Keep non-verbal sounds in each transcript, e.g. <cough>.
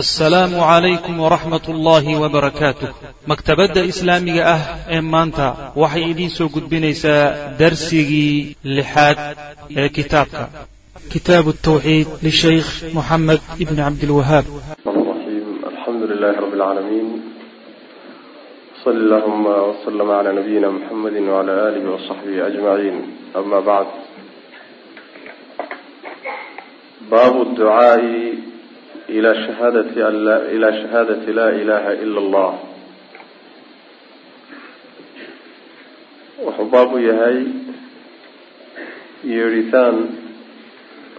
asalaamu calaykum waraxmat ullaahi wabarakaatuh maktabadda islaamiga ah ee maanta waxay idiin soo gudbinaysaa darsigii lixaad ee kitaabka. Kitaab tawxiid lishaykh moxamed ibn cabdilwahaab alxamdu lilaahi rabbi lcaalamiin sali allahuma wslm cla nabiyina muxamedi wcla aalihi wasaxbihi ajmaciin ama bacd baabu ducaai ilaa shahaadati laa ilaaha ila allah wuxuu baab u yahay yeedhitaan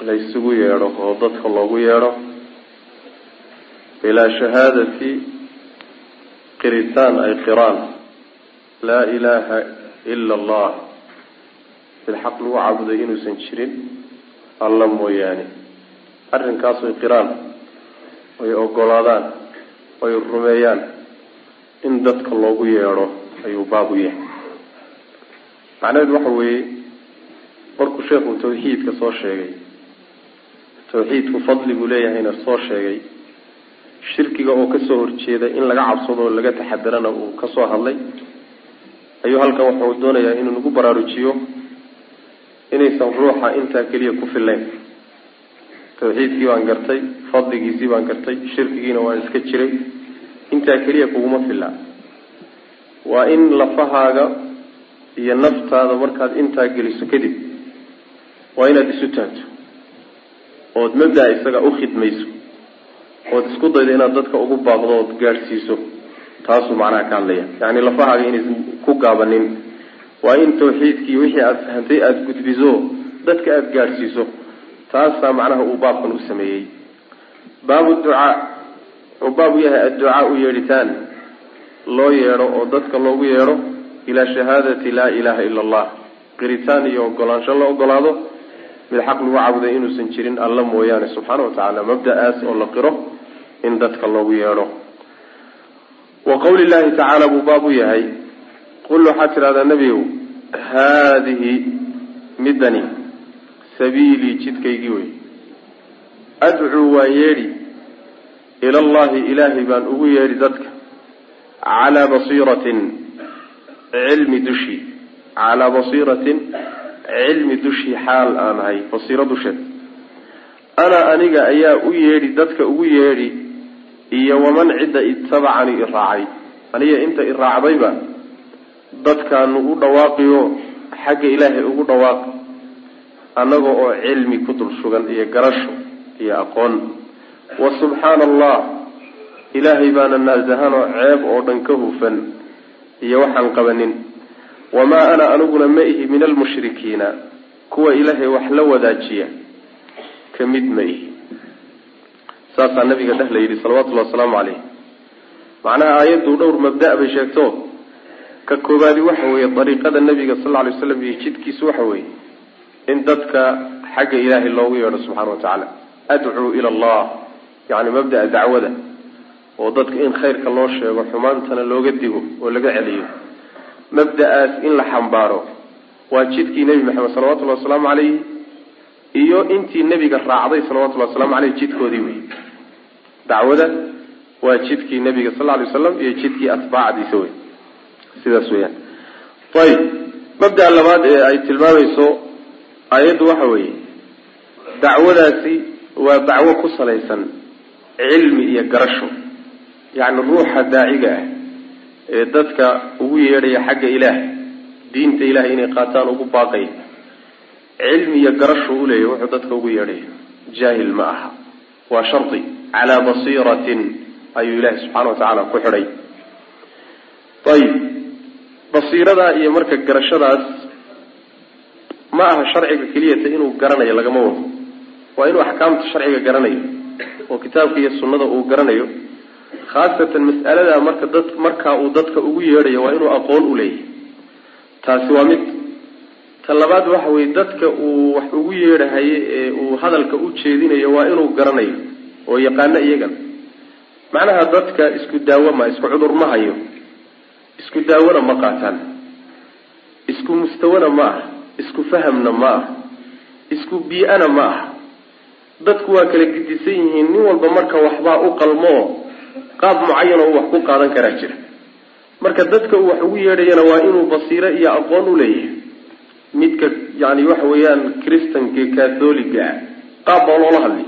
laysugu yeedho oo dadka loogu yeedho ilaa shahaadati qiritaan ay qiraan laa ilaaha ila allah bilxaq lagu caabuday inuusan jirin alla mooyaane arrinkaas qiraan oy ogolaadaan oy rumeeyaan. In dadka loogu yeedho ayuu baabu yahay. Macnaheedu waxa weeye markuu sheekhu tawxiidka soo sheegay tawxiidku fadli buu leeyahayna soo sheegay shirkiga oo ka soo horjeeda in laga cabsado oo laga taxadarana uu ka soo hadlay ayuu halkan wuxuu doonayaa inuu nagu baraarujiyo inaysan ruuxa intaa keliya ku filayn tawxiidkii baan gartay fadligiisii baan gartay shirkigiina waan iska jiray. Intaa keliya kuguma filaa waa in lafahaaga iyo naftaada markaad intaa geliso kadib waa inaad isu taagto. Ood mabdaa isaga u khidmayso. Ood isku daydo inaad dadka ugu baaqdo ood gaadhsiiso. Taasuu macnaha ka hadlaya. Yacni lafahaaga inaysan ku gaabanin. Waa in tawxiidkii wixii aada fahantay aada gudbiso dadka aada gaadhsiiso taasaa macnaha uu baabkan u sameeyey. Baabu ducaa wuxuu baab u yahay adducaa u yeedhitaan loo yeedho oo dadka loogu yeedho ilaa shahaadati laa ilaaha ila allah qiritaan iyo ogolaansho la ogolaado mid xaq lagu caabuday inuusan jirin alla mooyaane subxaana watacaala mabda-aas oo la qiro in dadka loogu yeedho. Wa qowli llahi tacaala buu baab u yahay qul waxaad tidhahdaa nebigow haadihi midani sabiilii jidkaygii wey adcuu waan yeedhi ila allahi ilaahay baan ugu yeedhi dadka calaa basiiratin cilmi dushii calaa basiiratin cilmi dushii xaal aan ahay basiiro dusheed. Ana aniga ayaa u yeedhi dadka ugu yeedhi iyo waman cidda itabacanii i raacay. Aniga inta i raacdayba dadkaanu u dhawaaqiyo xagga ilaahay ugu dhawaaqi annaga oo cilmi ku dul sugan iyo garasho iyo aqoon. Wa subxaana allah ilaahay baana naasahanoo ceeb oo dhan ka hufan iyo waxaan qabanin. Wamaa ana aniguna ma ihi min almushrikiina kuwa ilaahay wax la wadaajiya ka mid ma ihi. Saasaa nabiga dheh la yidhi salawatullahi wasalaamu caleyh macnaha aayaddu dhowr mabda' bay sheegto. Ka koobaadi waxa weeye dariiqada nabiga sal lla lay slam iyo jidkiisu waxa weeye in dadka xagga ilaahay loogu yeedho subxana wa tacaala. Adcuu ila allah yacni mabda'a dacwada oo dadka in khayrka loo sheego xumaantana looga digo oo laga celiyo. Mabda-aas in la xambaaro waa jidkii nebi maxamed salawatullahi wasalaamu calayhi iyo intii nebiga raacday salawatullahi waslamu caleyh jidkoodii wey dacwada waa jidkii nebiga sal lla lay waslam iyo jidkii atbaacdiisa wey sidaas weyaan ayib mabda labaad ee ay tilmaamayso aayaddu waxa weeye dacwadaasi waa dacwo ku salaysan cilmi iyo garasho yacni ruuxa daaciga ah ee dadka ugu yeedhaya xagga ilaah diinta ilahay inay qaataan ugu baaqaya cilmi iyo garashu uleeyahy wuxuu dadka ugu yeedhaya jaahil ma aha waa shardi calaa basiiratin ayuu ilaahi subxaana wa tacaala ku xidhay. Ayib basiiradaa iyo marka garashadaas ma aha sharciga keliyata inuu garanayo lagama wado. Waa inuu axkaamta sharciga garanayo oo kitaabka iyo sunnada uu garanayo. Khaasatan mas'aladaa marka dad markaa uu dadka ugu yeedhayo waa inuu aqoon u leeyahay. Taasi waa mid. Ta labaad waxa weye dadka uu wax ugu yeedhahaye ee uu hadalka u jeedinayo waa inuu garanayo oo yaqaano iyagana macnaha dadka isku daawo ma isku cudur ma hayo. Isku daawona ma qaataan. Isku mustawana ma aha isku fahamna ma aha isku bii-ana ma aha dadku waa kala gedisan yihiin nin walba marka waxbaa u qalmoo qaab mucayan oo uu wax ku qaadan karaa jira. Marka dadka uu wax ugu yeedhayana waa inuu basiiro iyo aqoon u leeyahay. Midka yani waxa weeyaan kristanka catholiga ah qaab baa loola hadlay.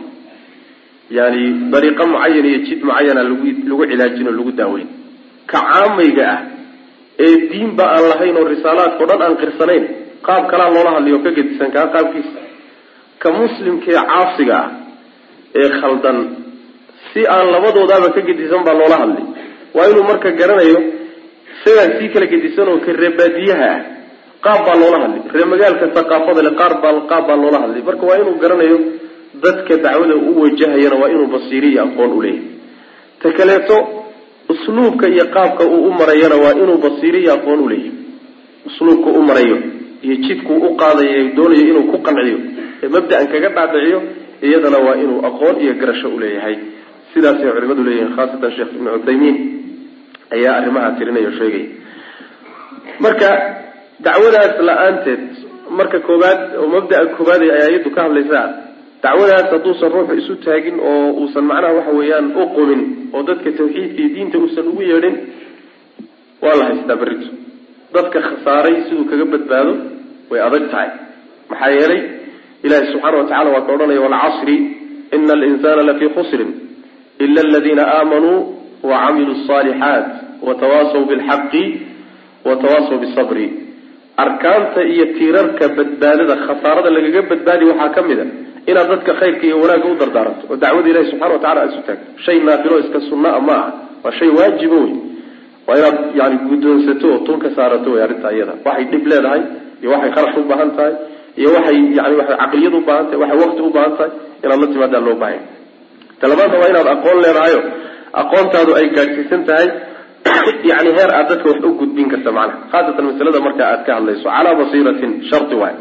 Yani dariiqo mucayan iyo jid mucayana lagu lagu cilaajin oo lagu daaweyn. Ka caamayga ah ee diinba aan lahayn oo risaalaadkao dhan aan qirsanayn qaab kalaa loola hadlayo ka gedisan kaa qaabkiisa ka muslimkaee caasiga ah ee khaldan si aan labadoodaaba ka gedisan baa loola hadlay waa inuu marka garanayo isagaan sii kala gedisan oo ka reebaadiyaha ah qaab baa loola hadlay ree magaalka thaqaafada le qaar baa qaab baa loola hadlay marka waa inuu garanayo dadka dacwada u wajahayana waa inuu basiiri iyo aqoon uleeyahay ta kaleeto usluubka iyo qaabka uu u marayana waa inuu basiiri iyo aqoon uleeyahay usluubka u marayo iyo jidkuu u qaadayo doonayo inuu ku qanciyo ee mabda-an kaga dhaadhiciyo iyadana waa inuu aqoon iyo garasho uleeyahay sidaasay culimadu leeyihiin khaasatan sheekh ibnu cuthaymiin ayaa arrimaha tirinaya sheegaya marka dacwadaas la'aanteed marka koobaad oo mabda-a koobaad ay aayaddu ka hadlaysaa dacwadaas hadduusan ruuxu isu taagin oo uusan macnaha waxa weeyaan u qumin oo dadka tawxiidka iyo diinta uusan ugu yeedhin waa la haystaa berrito. Dadka khasaaray siduu kaga badbaado way adag tahay. Maxaa yeelay ilahi subxaana watacala waa ka odhanaya walcasri ina alinsana lafii khusrin ila aladiina aamanuu wacamiluu alصaalixaat watawaasaw bilxaqi watawaasaw bisabri arkaanta iyo tiirarka badbaadada khasaarada lagaga badbaadi waxaa ka mid a inaad dadka khayrka iyo wanaagga u dardaaranto oo dacwada ilahi subxana watacala aad isu taagto shay naafilo iska sunaa ma ah waa shay waajibo wey waa inaad yani guddoonsato oo ka saarato wey arrinta iyada. Waxay dhib leedahay iyo waxay kharash u baahan tahay iyo waxay yani waxay caqliyad u baahan tahay waxay waqti u baahan tahay inaad la timaadaa loo baahanya talabaadna waa inaad aqoon leedahayo aqoontaadu ay gaadhsiisan tahay <clears throat> yani heer aad dadka wax u gudbin karta macnaha. Khaasatan masalada marka aad ka hadlayso calaa basiiratin shardi waay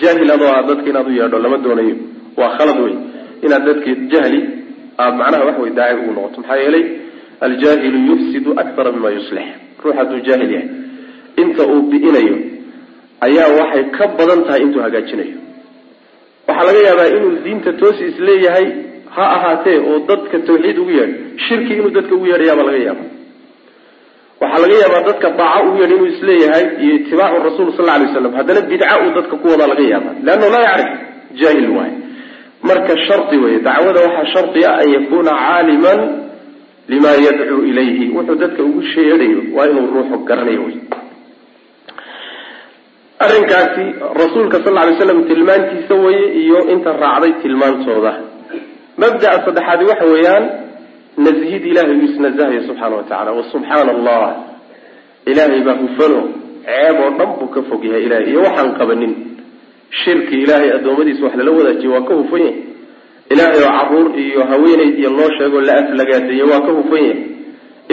jaahil adoo ah dadka inaad u yeedho lama doonayo. Waa khalad wey inaad dadki jahli aad macnaha wax wey daaci ugu noqoto. Maxaa yeelay aljaahilu yufsidu akthara mima yuslix ruux hadduu jaahil yahay. Inta uu bi'inayo ayaa waxay ka badan tahay intuu hagaajinayo. Waxaa laga yaabaa inuu diinta toosi is leeyahay ha ahaatee oo dadka tawxiid ugu yeedho shirki inuu dadka ugu yeedhayaabaa laga yaaba waxaa laga yaabaa dadka daaco ugu yeedha inuu is leeyahay iyo itibaacu rasul sal alay slam haddana bidca uu dadka ku wadaa laga yaaba leannahu laa yacrif jaahil waay marka shardi wey dacwada waxaa shardi ah an yakuna caaliman lima yadcuu ilayhi. Wuxuu dadka ugu sheedhayo waa inuu ruuxu garanayo wey arrinkaasi rasuulka sal lay slam tilmaantiisa weye iyo inta raacday tilmaantooda. Mabda'a saddexaadi waxa weeyaan nazhid ilahay uu isnazahayo subxaana wa tacala wa subxaana allah ilaahay baa hufano ceeb oo dhan buu ka fog yahay ilahay iyo waxaan qabanin shirki ilaahay addoommadiisa wax lala wadaajiyo waa ka hufan yahay. Ilaahay oo carruur iyo haweenayd iyo loo sheego la aflagaadeeye waa ka hufan yahay.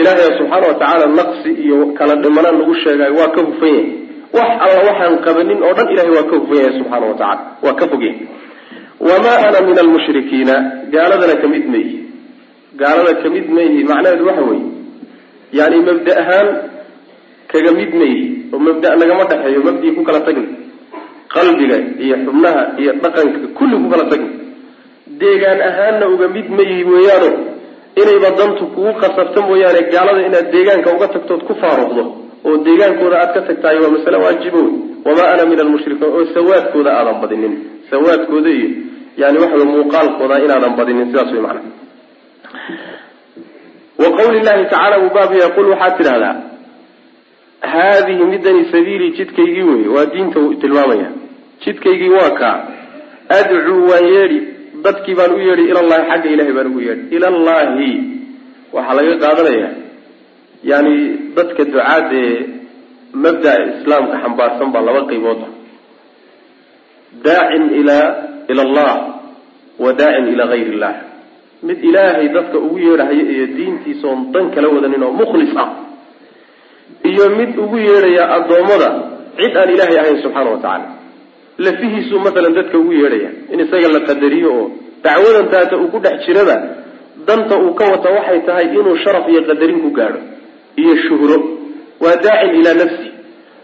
Ilaahay oo subxaana wa tacaala naqsi iyo kala dhimanaan lagu sheegayo waa ka hufan yahay wax alla waxaan qabanin oo dhan ilahay waa ka hufan yahay subxaana wa tacala waa ka fog yahay wamaa ana min almushrikiina gaaladana ka mid ma ihi gaalada ka mid ma ihi macnaheedu waxa weeye yani mabda ahaan kaga mid ma ihi oo mabda nagama dhexeeyo mabdii ku kala tagna qalbiga iyo xubnaha iyo dhaqanka kulli ku kala tagna deegaan ahaanna uga mid ma yihi weeyaano inayba dantu kugu qasabta mooyaane gaalada inaad deegaanka uga tagtood ku faaruqdo oo deegaankooda aad ka tagtahay waa masale waajibo wey wamaa ana min almushrikiin oo sawaadkooda aadan badinin. Sawaadkooda iyo yani waxa wey muuqaalkooda inaadan badinin sidaas way macana wa qawli llahi tacala uu baab yaqul waxaad tidhahdaa haadihi midani sabiilii jidkaygii wey waa diinta uu tilmaamaya. Jidkaygii waa kaa adcuu waan yeedhi dadkii baan u yeedhi ilallahi xagga ilahay baan ugu yeedhi. Ilallahi waxaa laga qaadanaya yani dadka ducaad ee mabda'a islaamka xambaarsan baa laba qaybood ah. Daacin ilaa ila allah wa daacin ilaa gayr illah mid ilaahay dadka ugu yeedhahayo iyo diintiisa oon dan kala wadanin oo mukhlis ah iyo mid ugu yeedhaya addoommada cid aan ilaahay ahayn subxaana wa tacaala. Lafihiisuu masalan dadka ugu yeedhaya in isaga la qadariyo oo dacwadan taata uu ku dhex jiraba danta uu ka wata waxay tahay inuu sharaf iyo qadarin ku gaadho iyo shuhro. Waa daacin ilaa nafsi.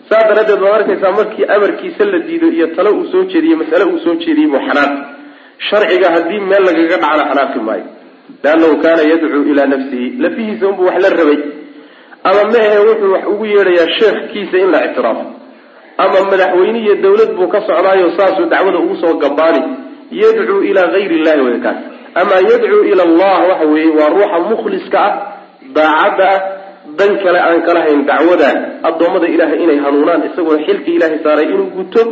Saas daraaddeed baad arkaysaa markii amarkiisa la diido iyo talo uu soo jeediye masale uu soo jeediyey buu xanaaq. Sharciga haddii meel lagaga dhacna xanaaqi maayo. Leannahu kaana yadcuu ilaa nafsihi. Lafihiisa unbuu wax la rabay. Ama mehe wuxuu wax ugu yeedhayaa sheekhkiisa in la ictiraafo. Ama madaxweyne iyo dawlad buu ka socdaayo saasuu dacwada ugu soo gabaani yadcuu ilaa gayri illahi wey ama yadcuu ila allah waxa weeye waa ruuxa mukhliska ah daacadda ah dan kale aan kala hayn dacwada addoommada ilahay inay hanuunaan isagoo xilka ilaahay saaray inuu guto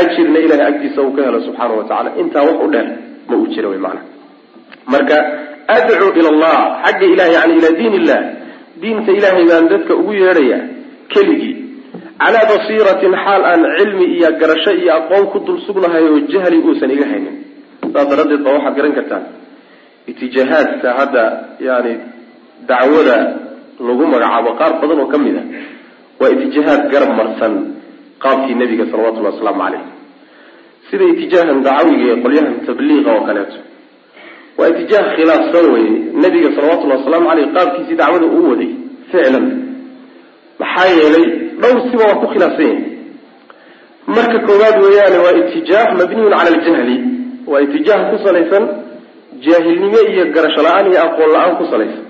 ajirna ilahay agtiisa uu ka helo subxaana wa tacala intaa wax u dheer ma uu jira wy maana marka adcuu ila allah xagga ilahay yani ilaa diin illah diinta ilaahay baan dadka ugu yeedhayaa keligii. Calaa basiiratin xaal aan cilmi iyo garasho iyo aqoon ku dul sugnahay oo jahli uusan iga haynin. Saas daraaddeed baa waxaad garan kartaan itijaahaadka hadda yani dacwada lagu magacaabo qaar badan oo ka mid a waa itijaahaad garab marsan qaabkii nebiga salawatullahi wasalaamu caleyh sida itijaahan dacawiga ee qolyahan tabliiqa oo kaleeto. Waa itijaah khilaafsan weye nebiga salawatullahi wasalaamu caleyh qaabkiisii dacwada uu waday ficlan. Maxaa yeelay dhowr siba waa ku khilaafsan yahay. Marka koowaad weeyaane waa itijaah mabniyun cala aljahli waa itijaah ku salaysan jaahilnimo iyo garasho la'aan iyo aqoon la'aan ku salaysan.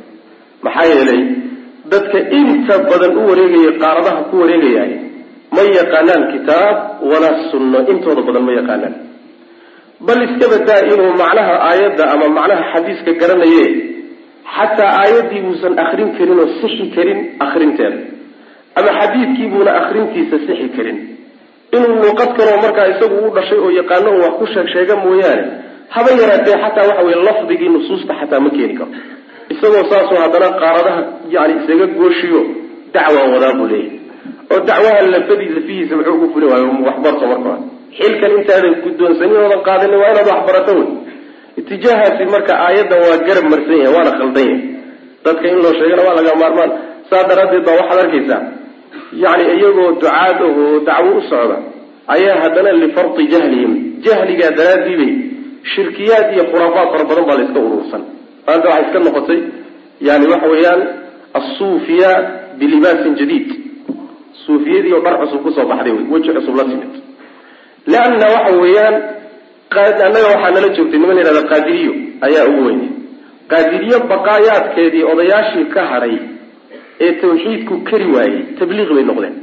Maxaa yeelay dadka inta badan u wareegaya qaaradaha ku wareegayay ma yaqaanaan kitaab walaa sunno. Intooda badan ma yaqaanaan. Bal iska badaa inuu macnaha aayadda ama macnaha xadiiska garanaye xataa aayaddii buusan karin oo sixi karin akrinteeda ama xadiidkiibuuna akrintiisa sixi karin. Inuu luuqad kaloo markaa isagu u dhashay oo yaqaano oo wax ku sheeg sheega mooyaane. Haba yaraatee xataa waxa weye lafdigii nusuusta xataa ma keeni karo isagoo saasoo haddana qaaradaha yani isaga gooshiyo dacwaa wadaa buu leeyahy oo dacwaha lafadii lafihiisa muxuu ugu fuli waayo waxbarto marka. xilkan intaadan guddoonsanin oodan waa inaad waxbarato wey. itijaahaasi marka aayaddan waa garab marsan yahay waana khaldan yahay. dadka in loo sheegana waa laga maarmaan. saa daraaddeed baa waxaad arkaysaa. yani iyagoo ducaad ahoo dacwo u socda ayaa haddana lifardi jahlihim. jahligaa daraadiibay shirkiyaad iyo khuraafaad fara badan baa la iska urursan maanta waxay iska noqotay yani waxa weeyaan asuufiya bilibaasin jadiid. Suufiyadii oo dhar cusub ku soo baxday wey weji cusub la timid. Leanna waxa weeyaan annaga waxaa nala joogtay niman la yihahda qaadiriyo ayaa ugu weyne qaadiriyo baqaayaadkeedii odayaashii ka hadhay ee tawxiidku kari waayey tabliiq bay noqdeen.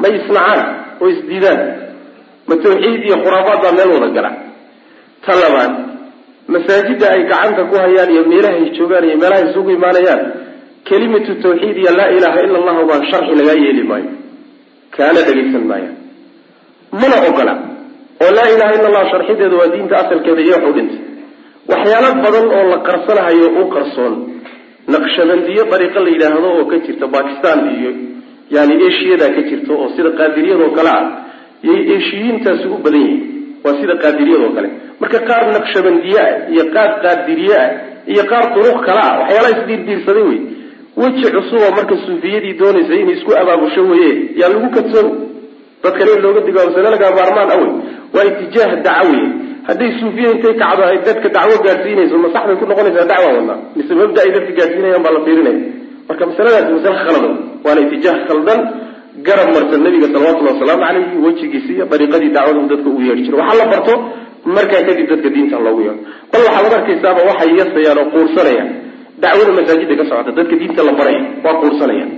Ma isnacaan oo isdiidaan ma tawxiid iyo khuraafaad baa meel wada gala. Ta labaad masaajida ay gacanta ku hayaan iyo meelahay joogaan iyo meelahay isugu imaanayaan kelimatu tawxiid iyo laa ilaaha ila allahu baan sharxi lagaa yeeli maayo kaana dhegaysan maayaan mana ogola oo laa ilaha illa allah sharxideeda waa diinta asalkeeda iyo wax u dhintay waxyaalo badan oo la qarsanahayo u qarsoon naqshabandiyo dariiqo la yidhaahdo oo ka jirta bakistan iyo yani eshiyada ka jirta oo sida qaadiriyadoo kale ah yay eshiyiintaasi u badan yihiin waa sida qaadiriyadoo kale marka qaar naqshabandiye ah iyo qaar qaadiriye ah iyo qaar duruq kale ah waxyaalaha isdiirdiirsaday wey. Weji cusuba marka suufiyadii doonaysa inay isku abaabusho weye yaa lagu kadsoon. Dadkan in looga digo masale lagaa maarmaan awey waa itijaah dacawiya hadday suufiya intay kacdo ay dadka dacwo gaadsiinayso ma ku noqonaysaa dacwa wadna mise mabda dadka gaadsiinayaan baa la fiirinaya. Marka masaladaasi masale khaldan waana itijaah khaldan garab marsan nabiga salawatullahi wasalaamu calayhi wejigiisi iyo dariiqadii dacwada uu dadka ugu yeedhi jiro waxaa la barto markaa kadib dadka diinta loogu yeedho bal waxaad arkaysaaba waxay yasayaan oo quursanayaan. Dacwada masaajida ka socota dadka diinta la baraya waa quursanayaan.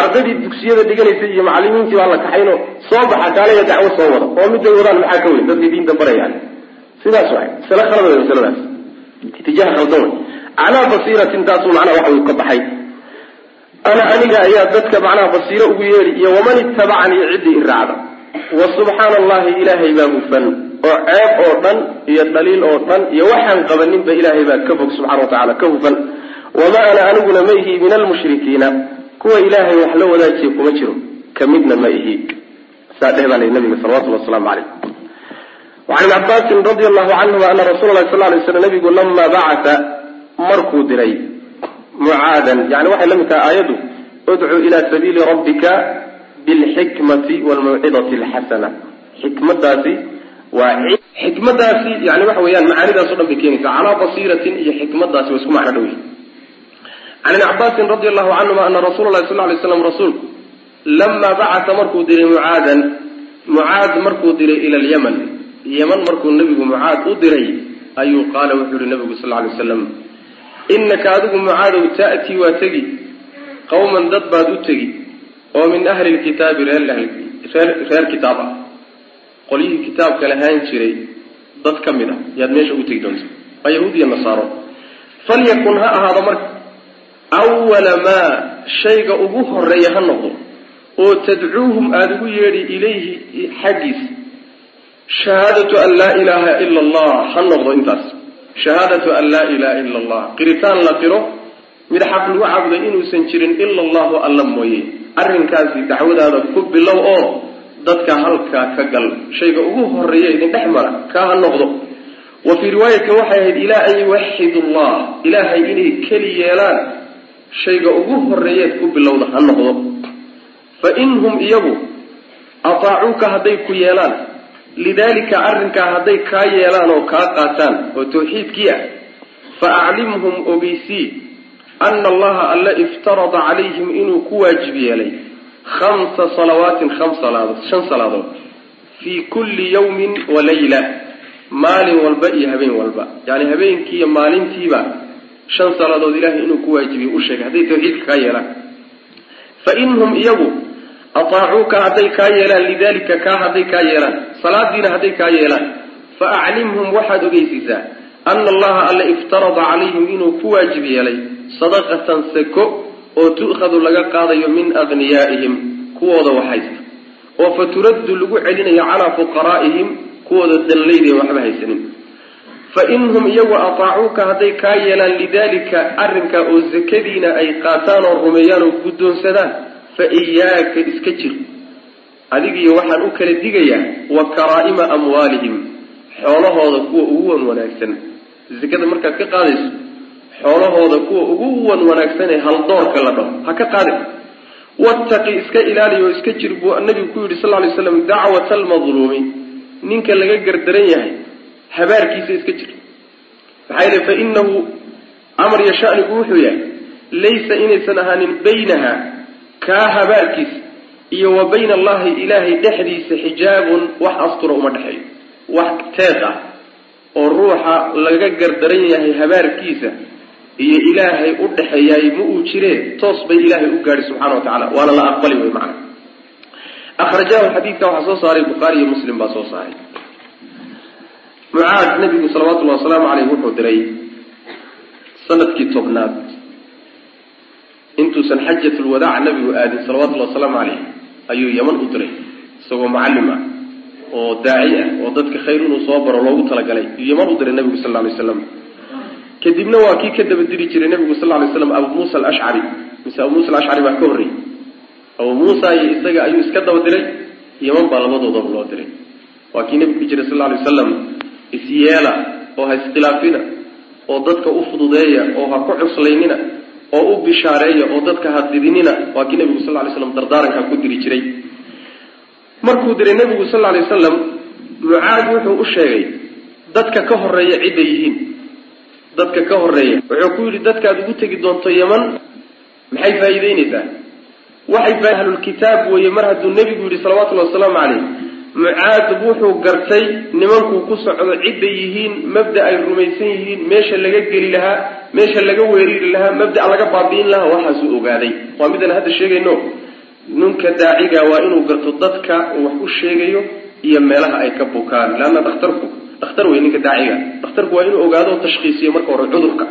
Ardaydii dugsiyada dhiganaysa iyo macalimiintii baa la kaxayno soo baxa kaalaya dacwo soo wada oo miday wadaan maxaa ka weyn? Dadkii diinta barayaan. Sidaas waay. Masale khalad wey masaladaas itijaah khaldan calaa basiiratin taasuu macnaha waxa uu ka baxay. Ana aniga ayaa dadka macnaha basiiro ugu yeedhi iyo waman ittabacanii ciddii i wa subxaana allahi ilaahay baa hufan oo ceeb oo dhan iyo dhaliil oo dhan iyo waxaan qabaninba ilaahay baa ka fog subxana wa tacala ka hufan. Wamaa ana aniguna ma ihi min almushrikiina. Kuwa ilaahay wax la wadaajiya kuma jiro. Ka midna ma ihi. Saa dheh baa layi nabiga salawatullhi wasalaamu calayh. Wacan ibni cabaasin radi allahu canhuma ana rasuula lahi sal lay slam nabigu lama bacata markuu diray mucaadan. Yani waxay la mid tahay aayaddu udcuu ila sabiili rabbika bilxikmati walmawcidati alxasana. Xikmadaasi waa xikmadaasi yani waxa weeyaan macaanidaas o dhan bay keenaysaa. Calaa basiiratin iyo xikmadaasi waa isku macno dhow can ibni cabaasin radi allahu canhuma ana rasuula lahi sal lay slam rasuulku lama bacata markuu diray mucaadan mucaad markuu diray ila lyaman yeman markuu nebigu mucaad u diray ayuu qaala wuxuu yihi nabigu sal lay waslam innaka adigu mucaadow ta'tii waa tegi. Qawman dad baad u tegi. Oo min ahli lkitaabi reer reer kitaab ah qolyihii kitaabka lahaan jiray dad ka mid ah yaad meesha u tegi doonta waa yahuud iyo nasaaro. Falyakun ha ahaado marka awala maa shayga ugu horreeya ha noqdo oo tadcuuhum aada ugu yeedhi ilayhi xaggiisa shahaadatu an laa ilaaha ila allah ha noqdo intaas. Shahaadatu an laa ilaha ila allah qiritaan la qiro mid xaq lagu caabuday inuusan jirin ila allahu alla mooye. Arrinkaasi dacwadaada ku bilow oo dadka halkaa ka gal. Shayga ugu horreeya idin dhex mara kaa ha noqdo. Wa fii riwaayatin waxay ahayd ilaa an yuwaxidu allah ilaahay inay keli yeelaan shayga ugu horeeyeed ku bilowda ha noqdo. Fa in hum iyagu ataacuuka hadday ku yeelaan lidaalika arrinkaa hadday kaa yeelaan oo kaa qaataan oo tawxiidkii ah fa aclimhum ogeysii ana allaha alla iftarada calayhim inuu ku waajib yeelay khamsa salawaatin khams salaadood shan salaadood fii kulli yawmin wa layla maalin walba iyo habeen walba yani habeenkii iyo maalintiiba shan salaadood ilahay inuu ku waajibiye u sheegay hadday tawxiidka kaa yeelaan fa in hum iyagu ataacuuka hadday kaa yeelaan lidalika kaa hadday kaa yeelaan salaadiina hadday kaa yeelaan fa aclimhum waxaad ogeysiisaa ana allaha alla iftarada calayhim inuu ku waajib yeelay sadaqatan sako oo tu'khadu laga qaadayo min agniyaa'ihim kuwooda waxhaysta oo fa turaddu lagu celinayo calaa fuqaraa'ihim kuwooda danlayda waxba haysanin. Fa in hum iyagu ataacuuka hadday kaa yeelaan lidalika arrinkaa oo sakadiina ay qaataan oo rumeeyaan oo guddoonsadaan fa iyaaka iska jir. Adigiyo waxaan u kala digayaa wa karaa'ima amwaalihim xoolahooda kuwa ugu wan wanaagsan. Sakada markaad ka qaadayso xoolahooda kuwa ugu wan wanaagsan ee haldoorka la dhaho ha ka qaadin wattaqi iska ilaaliy oo iska jir buu nabigu ku yidhi sal ly slam dacwata almadluumi ninka laga gardaran yahay habaarkiisa iska jir. Maxaa yeele fa inahu amar iyo shanigu wuxuu yahay laysa inaysan ahaanin baynaha kaa habaarkiisa iyo wa bayna allahi ilaahay dhexdiisa xijaabun wax astura uma dhexeeyo. Wax teed ah oo ruuxa laga gardaran yahay habaarkiisa iyo ilaahay u dhexeeyaay ma uu jiree toos bay ilaahay u gaadhi subxana wa tacala waana la aqbali wey macana akhrajahu xadiidka waxaa soo saaray bukhaari iyo muslim baa soo saaray. Mucaad nabigu salawatullahi wasalaamu caleyh wuxuu diray sannadkii tobnaad. Intuusan xajatulwadaac nabigu aadin salawatullahi wasalaamu caleyh ayuu yaman u diray isagoo mucallim ah oo daaci ah oo dadka khayr inuu soo baro loogu talagalay. Yuu yaman u diray nabigu sal lla alay slam kadibna waa kii ka daba diri jiray nabigu sal lay slam abu muusa alashcari mise abu muusa alashcari baa ka horreeyey abu muusa iyo isaga ayuu iska daba diray yaman baa labadoodaba loo diray. Waa kii nabigu jiray sal lay wasalam isyeela oo ha iskhilaafina oo dadka u fududeeya oo ha ku cuslaynina oo u bishaareeya oo dadka ha didinina. Waa kii nabigu sal lay slam dardaarankaa ku diri jiray. Markuu diray nabigu sal lay wasalam mucaad wuxuu u sheegay dadka ka horreeya cidday yihiin dadka ka horreeya wuxuu ku yidhi dadkaad ugu tegi doonto yaman maxay faa'iideyneysaa waxay ahlulkitaab weeye mar hadduu nebigu yidhi salawatullahi wasalaamu caleyh mucaad wuxuu gartay nimankuu ku socdo cidday yihiin mabda ay rumaysan yihiin meesha laga geli lahaa meesha laga weeriri lahaa mabda'a laga baabi'in lahaa waxaasuu ogaaday. Waa midaan hadda sheegayno ninka daaciga waa inuu garto dadka wax u sheegayo iyo meelaha ay ka bukaan. Leanna dhakhtarku dhakhtar wey ninka daaciga. Dhakhtarku waa inuu ogaado o tashkhiisiyo marka hore cudurka.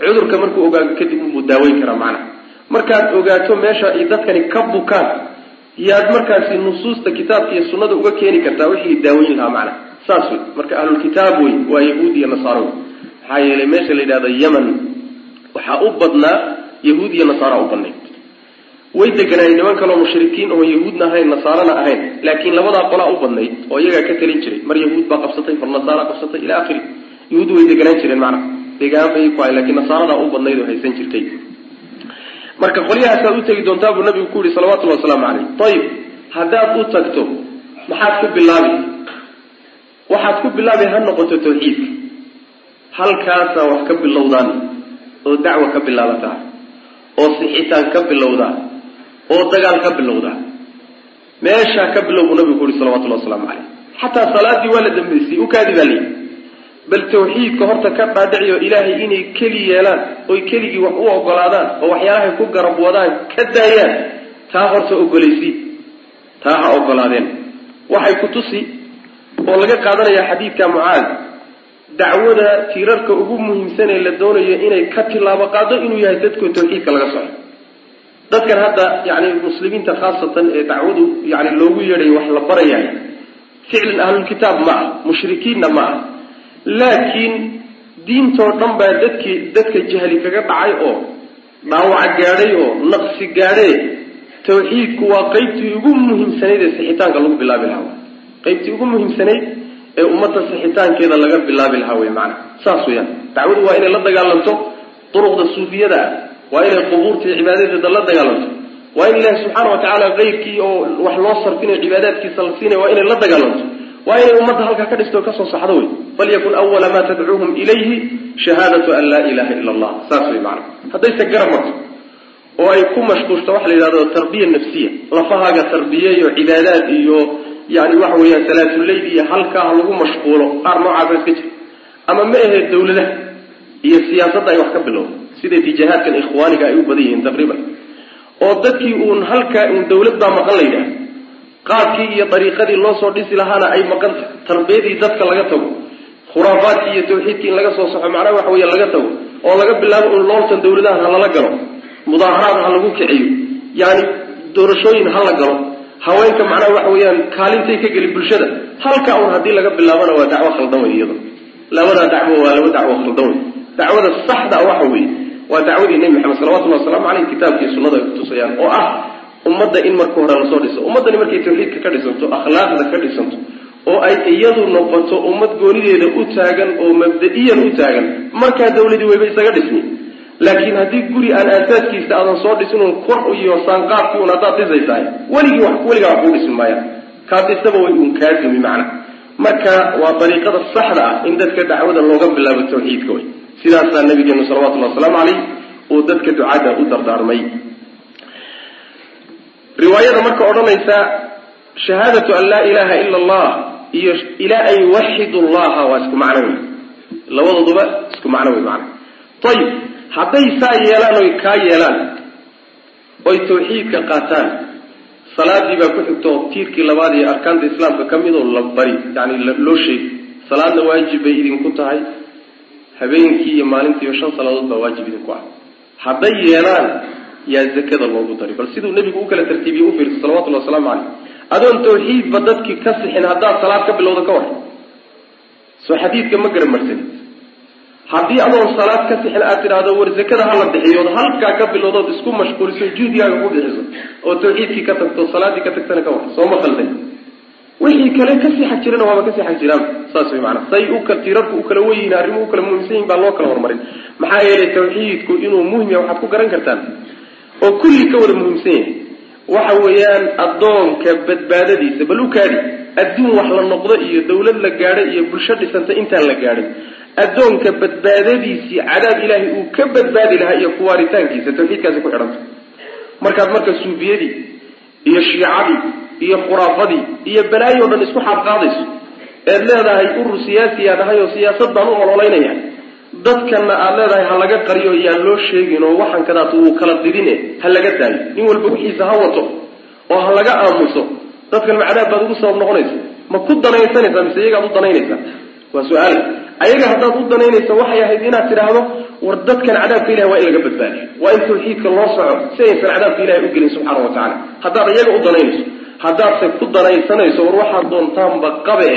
Cudurka markuu ogaado kadib unbuu daaweyn karaa macnaha. Markaad ogaato meesha ay dadkani ka bukaan yaad markaasi nusuusta kitaabka iyo sunnada uga keeni kartaa wixii daaweyn lahaa macnaha. Saas wey marka ahlulkitaab wey waa yahuud iyo nasaaro. Wey maxaa yeelay meesha la yidhahdo yeman waxaa u badnaa yahuud iyo nasaara u badnayd way deganaayeen niman kaloo mushrikiin oo yahuudna ahayn nasaarana ahayn. Laakiin labadaa qolaa u badnayd oo iyagaa ka talin jiray. Mar yahuud baa qabsatay mar nasaara qabsatay ila akhiri. Yahuud way deganaan jireen macnaha degaan bay ku hayn lakiin nasaaradaa u badnayd oo haysan jirtay. Marka qolyahaasaad u tegi doontaa buu nabigu ku yihi salawatullahi wasalaamu caleyh ayib haddaad u tagto maxaad ku bilaabi? Waxaad ku bilaabi ha noqoto tawxiidka halkaasaa wax ka bilowdaan oo dacwa ka bilaabataa oo sixitaan ka bilowdaa oo dagaal ka bilowdaa meeshaa ka bilow buu nabigu ku yihi salawatullahi wasalaamu caleyh xataa salaadii waa la dambaysay ukaadi baa layihi bal tawxiidka horta ka dhaadhiciyo ilaahay inay keli yeelaan oy keligii wax u ogolaadaan oo waxyaalahay ku garab wadaan ka daayaan taa horta ogolaysi taa ha ogolaadeen. Waxay ku tusi oo laga qaadanayaa xadiidka mucaad dacwada tiirarka ugu muhiimsan ee la doonayo inay ka tilaabo qaado inuu yahay dadku tawxiidka laga soco dadkan hadda yani muslimiinta khaasatan ee dacwadu yani loogu yeedhayo wax la barayahay ficlan ahlulkitaab ma ah mushrikiinna ma ah laakiin diintoo dhan baa dadkii dadka jahli kaga dhacay oo dhaawac gaadhay oo naqsi gaadhee tawxiidku waa qeybtii ugu muhiimsanayd ee sixitaanka lagu bilaabi lahaa. Qeybtii ugu muhiimsanayd ee ummadda sixitaankeeda laga bilaabi lahaa wey maana saas weyaan dacwadu waa inay la dagaalanto duruqda suufiyada ah waa inay qubuurta iyo cibaadadeeda la dagaalanto. Waa in ilaahi subxaana wa tacaala keyrkii oo wax loo sarfinayo cibaadaadkiisa la siinaya waa inay la dagaalanto. Waa inay ummadda halkaa ka dhisto o ka soo saxdo wey falyakun awala maa tadcuuhum ilayhi shahaadatu an laa ilaha ila allah. Saas wey maana haddayse garab marto oo ay ku mashquushto waxa la yidhahdo tarbiya nafsiya. Lafahaaga tarbiye iyo cibaadaad iyo yani waxa weeyaan salaatuleyl iyo halkaa lagu mashquulo qaar noocaasa iska jira ama ma aheed dawladaha iyo siyaasadda ay wax ka bilowda sida tijahaadkan ikhwaaniga ay u badan yihiin taqriiban. oo dadkii uun halkaa uun dawlad baa maqan la yidhaha qaabkii iyo dariiqadii loo soo dhisi lahaana ay maqan tahay. Tarbiyadii dadka laga tago khuraafaadkii iyo tawxiidkii in laga soo saxo macnaha waxa weya laga tago oo laga bilaabo un looltan dawladaha ha lala galo mudaaharaad ha lagu kiciyo yani doorashooyin ha la galo haweenka macnaha waxa weeyaan kaalintay ka geli bulshada halka un haddii laga bilaabana waa dacwo khaldan wey iyado. Labadaa dacwo waa laba dacwo khaldan wey dacwada saxda waxa weeye waa dacwadii nebi maxamed salawatullahi waslamu caleyh kitaabkii sunnada ay kutusayaan oo ah ummadda in marka hore la soo dhiso ummaddani markay tawxiidka ka dhisanto akhlaaqda ka dhisanto oo ay iyadu noqoto ummad goonideeda u taagan oo mabda-iyan u taagan markaa dawladii wayba isaga dhismi. Laakiin haddii guri aan aasaaskiisa aadan soo dhisinun kor iyo saanqaadkii un haddaad dhisaysahay weligii weligaa wax kuu dhismi maayaan kaad dhisaba way uun kaa dumi macna. Marka waa dariiqada saxda ah in dadka dacwada looga bilaabo tawxiidka way sidaasaa nabigeenu salawatullahi wasalaamu caleyh uu dadka ducada u dardaarmay. Riwaayada marka odhanaysa shahaadatu an laa ilaha ila allah iyo ilaa an yuwaxidu llaha waa isku macno wey labadooduba isku macno wey macna. Ayib hadday saa yeelaan oy kaa yeelaan oy tawxiidka qaataan salaadii baa ku xigto tiirkii labaad iyo arkaanta islaamka ka midoo la bari yani loo sheegi salaadna waajib bay idinku tahay habeenkii iyo maalintiiyo shan salaadood baa waajib idinku ah. Hadday yeelaan yaa zakada loogu dari. Bal siduu nebigu u kala tartiibiye u fiirsa salawatullhi wasalaamu caleyh adoon tawxiidba dadkii ka sixin haddaad salaad ka bilowda ka war soo xadiidka ma garamarsanid haddii adoon salaad ka sixin aad tidhaahdo war zakada hala bixiyood halkaa ka bilowdood isku mashquuliso juhdigaaga ku bixiso oo tawxiidkii ka tagto salaaddii ka tagtana ka war sooma khalday wixii kale ka sii xag jirana waaba ka sii xag jiraan. Saas way maanaa say u tirarku u kala weyihin arrimuhu u kala muhiimsan yihiin baa loo kala horumarin maxaa yeelay tawxiidku inuu muhiim yahay waxaad ku garan kartaan. Oo kulli ka wada muhiimsan yahay waxa weeyaan addoonka badbaadadiisa bal u kaadi adduun wax la noqdo iyo dawlad la gaadhay iyo bulsho dhisanta intaan la gaadhin. Addoonka badbaadadiisii cadaab ilaahay uu ka badbaadi lahaa iyo kuwaaritaankiisa tawxiidkaasi ku xidhanta markaad marka suufiyadii iyo shiicadii iyo khuraafadii iyo balaayo o dhan isku xaabqaadayso eed leedahay urur siyaasiyaa dhahay oo siyaasad baan u ololaynaya dadkanna aad leedahay ha laga qariyo yaan loo sheegin oo waxan kadaas wuu kala didine ha laga daayo. Nin walba wixiisa ha wato oo ha laga aamuso dadkan macdaab baad ugu sabab noqonaysa ma ku danaysanaysaa mise iyagaad u danaynaysaa? Waa su'aal. Ayaga haddaad u danaynaysa waxay ahayd inaad tidhaahdo war dadkan cadaabka ilahi waa in laga badbaadiyo. Waa in tawxiidka loo soco si aysan cadaabka ilahi u gelin subxaana wa tacala haddaad iyaga u danaynayso haddaadse ku danaysanayso war waxaad doontaanba qabe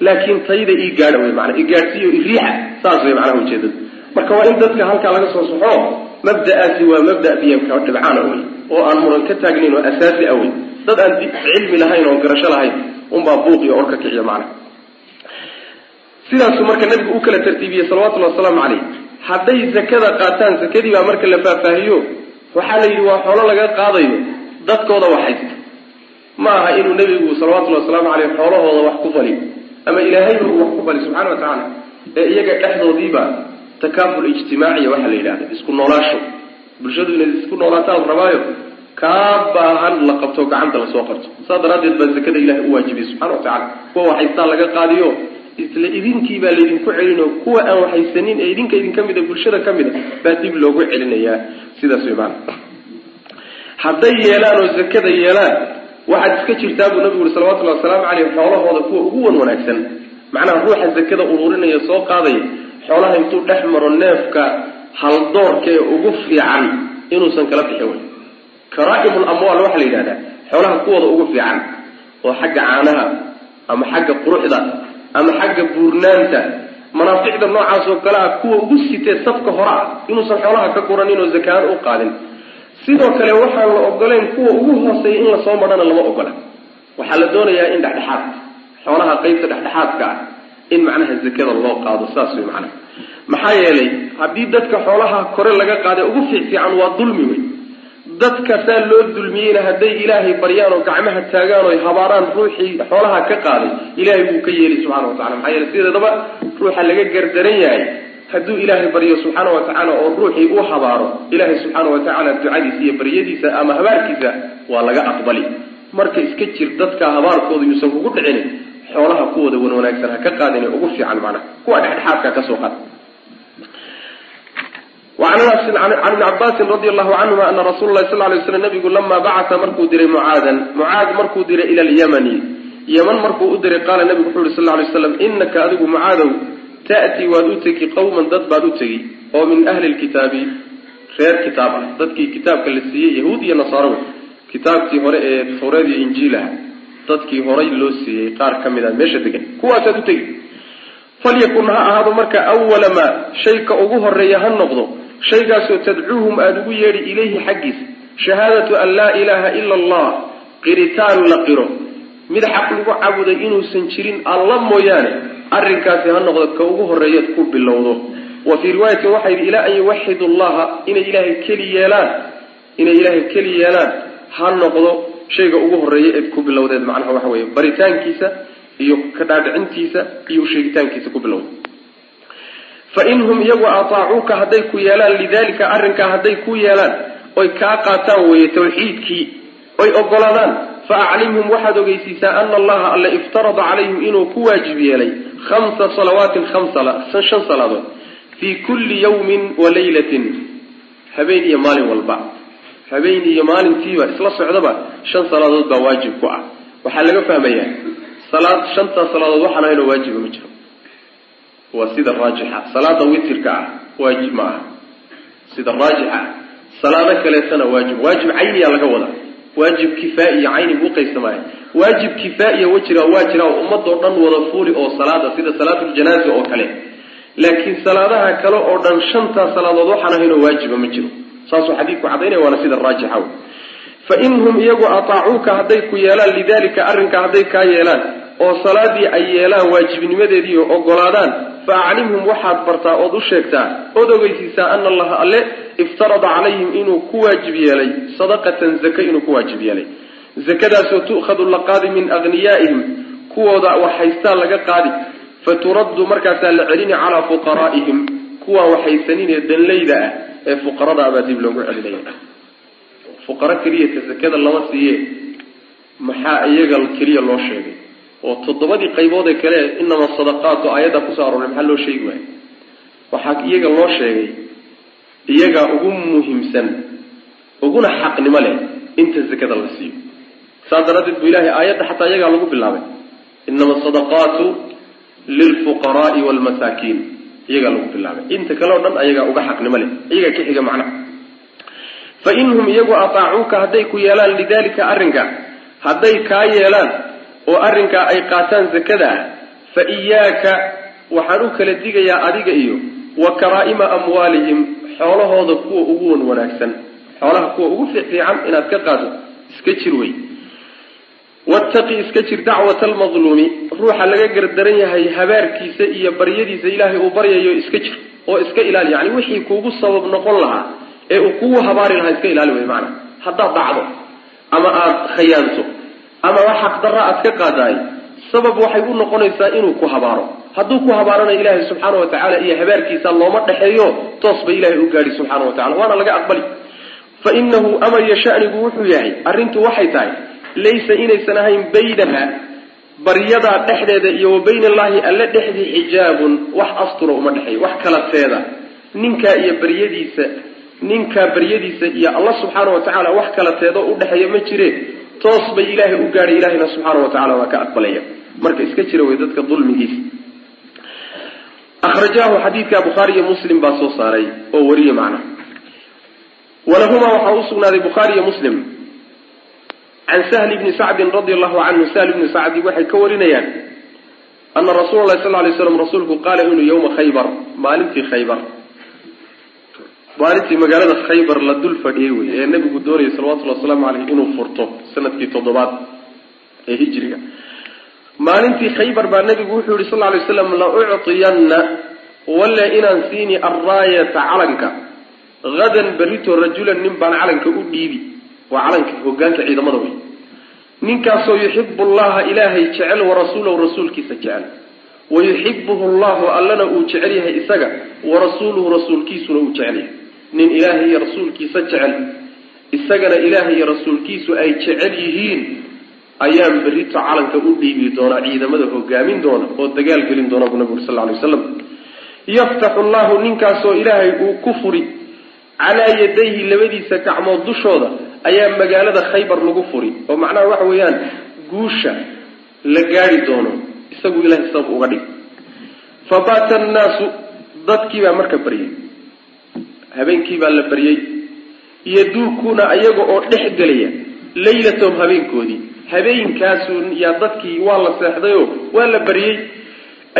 laakiin tayda ii gaadha wey maana igaadhsiiyo iriixa saas wey macnaha ujeedada marka waa in dadka halkaa laga soo soxo mabda'aasi waa mabda biyamka dhibcaana wey oo aan muran ka taagnayn oo asaasi ah wey dad aan cilmi lahayn oo garasho lahayn unbaa buuq iyo or ka kiciya macnaha. Marka nabigu u kala tartiibiyey salawatullahi wasalaamu caleyh hadday zakada qaataan zakadii baa marka la faahfaahiyo waxaa la yidhi waa xoolo laga qaadayo dadkooda wax haysta ma aha inuu nebigu salawatullahi wasalaamu caleyh xoolahooda wax ku faliyo ama ilaahayba uu wax ku fali subxana wa tacaala ee iyaga dhexdoodiiba takaaful ijtimaaciya waxaa la yidhahda isku noolaasho. Bulshadu inay isku noolaataan rabaayo kaa baahan la qabto gacanta la soo qabto. Saas daraaddeed baa zakada ilahay u waajibiyey subxana wa tacala kuwa waxaystaa laga qaadiyo isla idinkii baa laydinku celinoo kuwa aan waxaysanin ee idinka idin ka mida bulshada ka mida baa dib loogu celinayaa. Sidaas way maana hadday yeelaan oo zakada yeelaan waxaad iska jirtaa buu nabigu uri salawatullahi wasalaamu caleyh xoolahooda kuwa ugu wan wanaagsan. Macnaha ruuxa zakada ururinaya soo qaadaya xoolaha intuu dhex maro neefka haldoorka ee ugu fiican inuusan kala bixin wey karaa'imul amwaal waxaa la yidhahdaa xoolaha kuwooda ugu fiican oo xagga caanaha ama xagga quruxda ama xagga buurnaanta. Manaaficda noocaas oo kale ah kuwa ugu sitee safka hore ah inuusan xoolaha ka guranin oo zakaan u qaadin sidoo kale waxaan la ogoleyn kuwa ugu hooseeya in la soo madhana lama ogola. Waxaa la doonayaa in dhexdhexaad xoolaha qeybta dhexdhexaadka ah in macnaha zakada loo qaado saas way macnaha. Maxaa yeelay haddii dadka xoolaha kore laga qaaday ugu fiicfiican waa dulmi wey dadka saa loo dulmiyeyna hadday ilaahay baryaan oo gacmaha taagaan oo habaaraan ruuxii xoolaha ka qaaday ilaahay buu ka yeeli subxana wa tacala maxaa yeele sideedaba ruuxa laga gardaran yahay hadduu ilaahay baryo subxaana wa tacaala oo ruuxii u habaaro ilaahay subxaana wa tacaala ducadiisa iyo baryadiisa ama habaarkiisa waa laga aqbali. Marka iska jir dadka habaarkooda yuusan kugu dhicin xoolaha kuwooda wan wanaagsan ha ka qaadin ugu fiican macnaha kuwa dhexdhexaadka ka soo qaad. Wacan ibni cabaasin radi allahu canhuma ana rasuula lahi sal lay slam nabigu lamaa bacata markuu diray mucaadan mucaad markuu diray ila alyamani yeman markuu u diray qaala nabigu wuxu uhi sal lay slam inaka adigu mucaadow ta'tii waad u tegi qawman dad baad u tegi oo min ahli lkitaabi reer kitaab ah. Dadkii kitaabka la siiyey yahuud iyo nasaaro wey. Kitaabkii hore ee tawreed iyo injiil ah. Dadkii horay loo siiyey qaar ka mid a meesha degan kuwaasaad u tegi. Falyakun ha ahaado marka awala maa shayka ugu horreeya ha noqdo. Shaygaasoo tadcuuhum aada ugu yeedhi ilayhi xaggiisa shahaadatu an laa ilaaha ila allah. Qiritaan la qiro mid xaq lagu caabuday inuusan jirin alla mooyaane arrinkaasi ha noqdo ka ugu horreeyaad ku bilowdo. Wa fii riwaayatin waxaa yidhi ilaa an yuwaxidu allaha inay ilaahay keli yeelaan inay ilaahay keli yeelaan ha noqdo shayga ugu horreeya eed ku bilowdeed. Macnaha waxa weeye baritaankiisa iyo ka dhaadhicintiisa iyo usheegitaankiisa ku bilowda. Fain hum iyagu ataacuuka hadday ku yeelaan lidalika arrinkaa hadday ku yeelaan oy kaa qaataan weeye tawxiidkii oy ogolaadaan fa aclimhum waxaad ogeysiisaa ana allaha alle iftarada calayhim inuu ku waajib yeelay khamsa salawaatin shan salaadood fii kulli yawmin wa laylatin habeen iyo maalin walba habeen iyo maalintiiba isla socdaba shan salaadood baa waajib ku ah waxaa laga fahmayaa salaad shantaa salaadood waxaan ahaynoo waajiba ma jiro waa sida raajixa salaada witirka ah waajib ma aha sida raajixa salaado kaleetana waajib waajib cayniyaa laga wada waajib kifaa'iya cayni buu qaybsamaya waajib kifaa'iya wajira waa jira oo ummadoo dhan wada fuuli oo salaada sida salaatuljanaaza oo kale. Laakiin salaadaha kale oo dhan shantaa salaadood waxaan ahaynoo waajiba ma jiro. Saasuu xadiidku cadaynaya waana sida raajixa wey fa in hum iyagu ataacuuka hadday ku yeelaan lidalika arrinka hadday kaa yeelaan oo salaadii ay yeelaan waajibnimadeedii oo ogolaadaan fa aclimhum waxaad bartaa ood u sheegtaa ood ogeysiisaa ana allaha alle iftarada calayhim inuu ku waajib yeelay sadaqatan zaka inuu ku waajib yeelay. Zakadaasoo tu'khadu la qaadi min aghniyaa'ihim kuwooda wax haystaa laga qaadi fa turaddu markaasaa la celini calaa fuqaraa'ihim kuwaa waxhaysaninee danlayda ah ee fuqarada abaa dib loogu celinaya. Fuqaro keliyata zakada lama siiye maxaa iyaga keliya loo sheegay oo toddobadii qaybood ee kale inama sadaqaatu aayadda ku soo arooray maxaa loo sheegi waaya waxaa iyaga loo sheegay iyagaa ugu muhiimsan uguna xaqnimo leh inta zakada la siiyo. Saas daraaddeed bu ilahay aayadda xataa iyagaa lagu bilaabay. Inama asadaqaatu lilfuqaraai waalmasaakiin iyagaa lagu bilaabay. Inta kale o dhan ayagaa uga xaqnimo leh. Iyagaa ka xiga macnaha fa in hum iyagu ataacuuka hadday ku yeelaan lidalika arrinka hadday kaa yeelaan oo arrinkaa ay qaataan zakada ah fa iyaaka waxaan u kala digayaa adiga iyo wa karaa'ima amwaalihim xoolahooda kuwa ugu wan wanaagsan. Xoolaha kuwa ugu fiicfiican inaad ka qaado iska jir wey. Wattaqi iska jir dacwata almadluumi ruuxa laga gardaran yahay habaarkiisa iyo baryadiisa ilaahay uu baryayo iska jir oo iska ilaali. Yani wixii kuugu sabab noqon lahaa ee uu kugu habaari lahaa iska ilaali wey maanaa haddaad dhacdo ama aada khayaanto ama wax xaqdarra aad ka qaadaay sabab waxay u noqonaysaa inuu ku habaaro. Hadduu ku habaarana ilaahay subxaana wa tacaala iyo habaarkiisa looma dhexeeyo toos ba ilahay u gaadhi subxaana wa tacala waana laga aqbali. Fa inahu amar yo shanigu wuxuu yahay arrintu waxay tahay laysa inaysan ahayn baynaha baryadaa dhexdeeda iyo wa bayna allaahi alle dhexdii xijaabun wax astura uma dhexeeyo wax kala teeda ninkaa iyo baryadiisa ninkaa baryadiisa iyo allah subxaana wa tacaala wax kala teedo udhexeeya ma jireen toos bay ilaahay u gaadhay ilahayna subxaana wa tacala waa ka aqbalaya. Marka iska jira wey dadka dulmigiisa ahrajaahu xadiidka bukhaari iyo muslim baa soo saaray oo wariye macna. Walahumaa waxaa usugnaaday bukhaari iyo muslim. Can sahli bni sacdin radia allahu canhu sahl bni sacdi waxay ka warinayaan ana rasuula lahi sal lay slam rasuulku qaala inuu yowma khaybar maalintii khaybar maalintii magaalada khaybar la dul fadhiyey wey ee nabigu doonayay salawatullhi wasalaamu caleyh inuu furto sannadkii toddobaad ee hijriga. Maalintii khaybar baa nabigu wuxuu yihi sal ly slam la uctiyanna walle inaan siini arraayata calanka. Hadan berito rajulan nin baan calanka u dhiibi. Waa calanka hogaanka ciidamada wey ninkaasoo yuxibu allaha ilaahay jecel warasuulahu rasuulkiisa jecel. Wayuxibuhu llahu allana uu jecel yahay isaga warasuuluhu rasuulkiisuna uu jecel yahay nin ilaahay iyo rasuulkiisa jecel isagana ilaahay iyo rasuulkiisu ay jecel yihiin ayaan berito calanka u dhiibi doonaa ciidamada hogaamin doona oo dagaal gelin doona buu nabigu sal lay waslam yaftaxu llahu ninkaasoo ilaahay uu ku furi calaa yadayhi labadiisa gacmood dushooda ayaa magaalada khaybar lagu furi. Oo macnaha waxa weeyaan guusha la gaari doono isagu ilahay sabab uga dhig. Fa baata annaasu dadkii baa marka baryay habeenkii baa la baryey yaduukuuna ayaga oo dhex gelaya laylatahum habeenkoodii. Habeenkaasu yaa dadkii waa la seexdayoo waa la baryey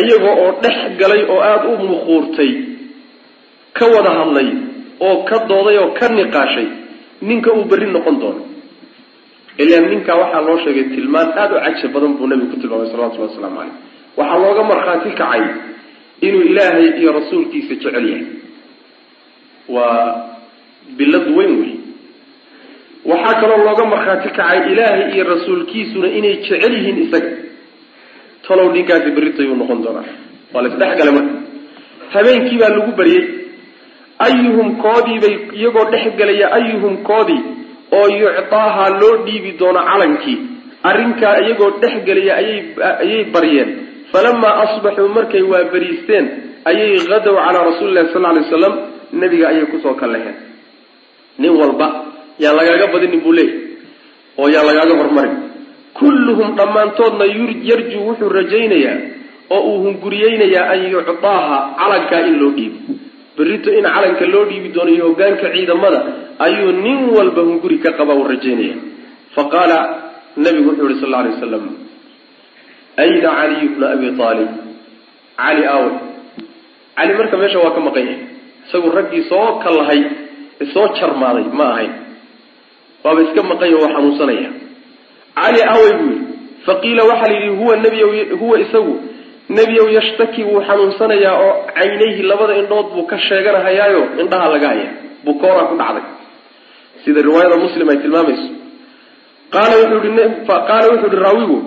ayaga oo dhex galay oo aada u muquurtay ka wada hadlay oo ka dooday oo ka niqaashay ninka uu berri noqon doono. Ilaan ninkaa waxaa loo sheegay tilmaan aada u cajab badan buu nabigu ku tilmaamay salawatullahi wasalaamu caleyh waxaa looga markhaati kacay inuu ilaahay iyo rasuulkiisa jecel yahay waa bilad weyn wey waxaa kaloo looga markhaati kacay ilaahay iyo rasuulkiisuna inay jecel yihiin isaga. Talow ninkaasi berritayuu noqon doonaa. Waa la isdhexgalay marka. Habeenkii baa lagu baryey ayuhum koodii bay iyagoo dhex gelaya ayuhum koodii oo yuctaaha loo dhiibi doono calankii. Arrinkaa iyagoo dhex gelaya ayay ayay baryeen. Falamaa asbaxuu markay waa beriisteen ayay hadow calaa rasuuli lahi sal lay waslam nebiga ayay ku soo kallaheen nin walba yaan lagaaga badinin buu leeyay oo yaan lagaaga hormarin. Kulluhum dhammaantoodna yarjuu wuxuu rajaynayaa oo uu hunguriyeynayaa an yuctaaha calankaa in loo dhiibo. Berrito in calanka loo dhiibi doono iyo hogaanka ciidamada ayuu nin walba hunguri ka qaba uu rajaynaya fa qaala nabigu wuxuu yihi sal lla alay wasalam ayna caliyu bna abi aalib cali aawe. Cali marka meesha waa ka maqan yahay isagu raggii soo kallahay soo jarmaaday ma ahayn. Waaba iska maqan yaho waa xanuunsanaya cali aawey buu yidhi faqiila waxaa la yidhi huwa nebiy huwa isagu. Nebiyow yashtaki wuu xanuunsanayaa oo caynayhi labada indhood buu ka sheeganahayaayo indhaha laga haya bukooraa ku dhacday. Sida riwaayada muslim ay tilmaamayso. Qaala wuxuu ihi qaala wuxuu ihi raawigu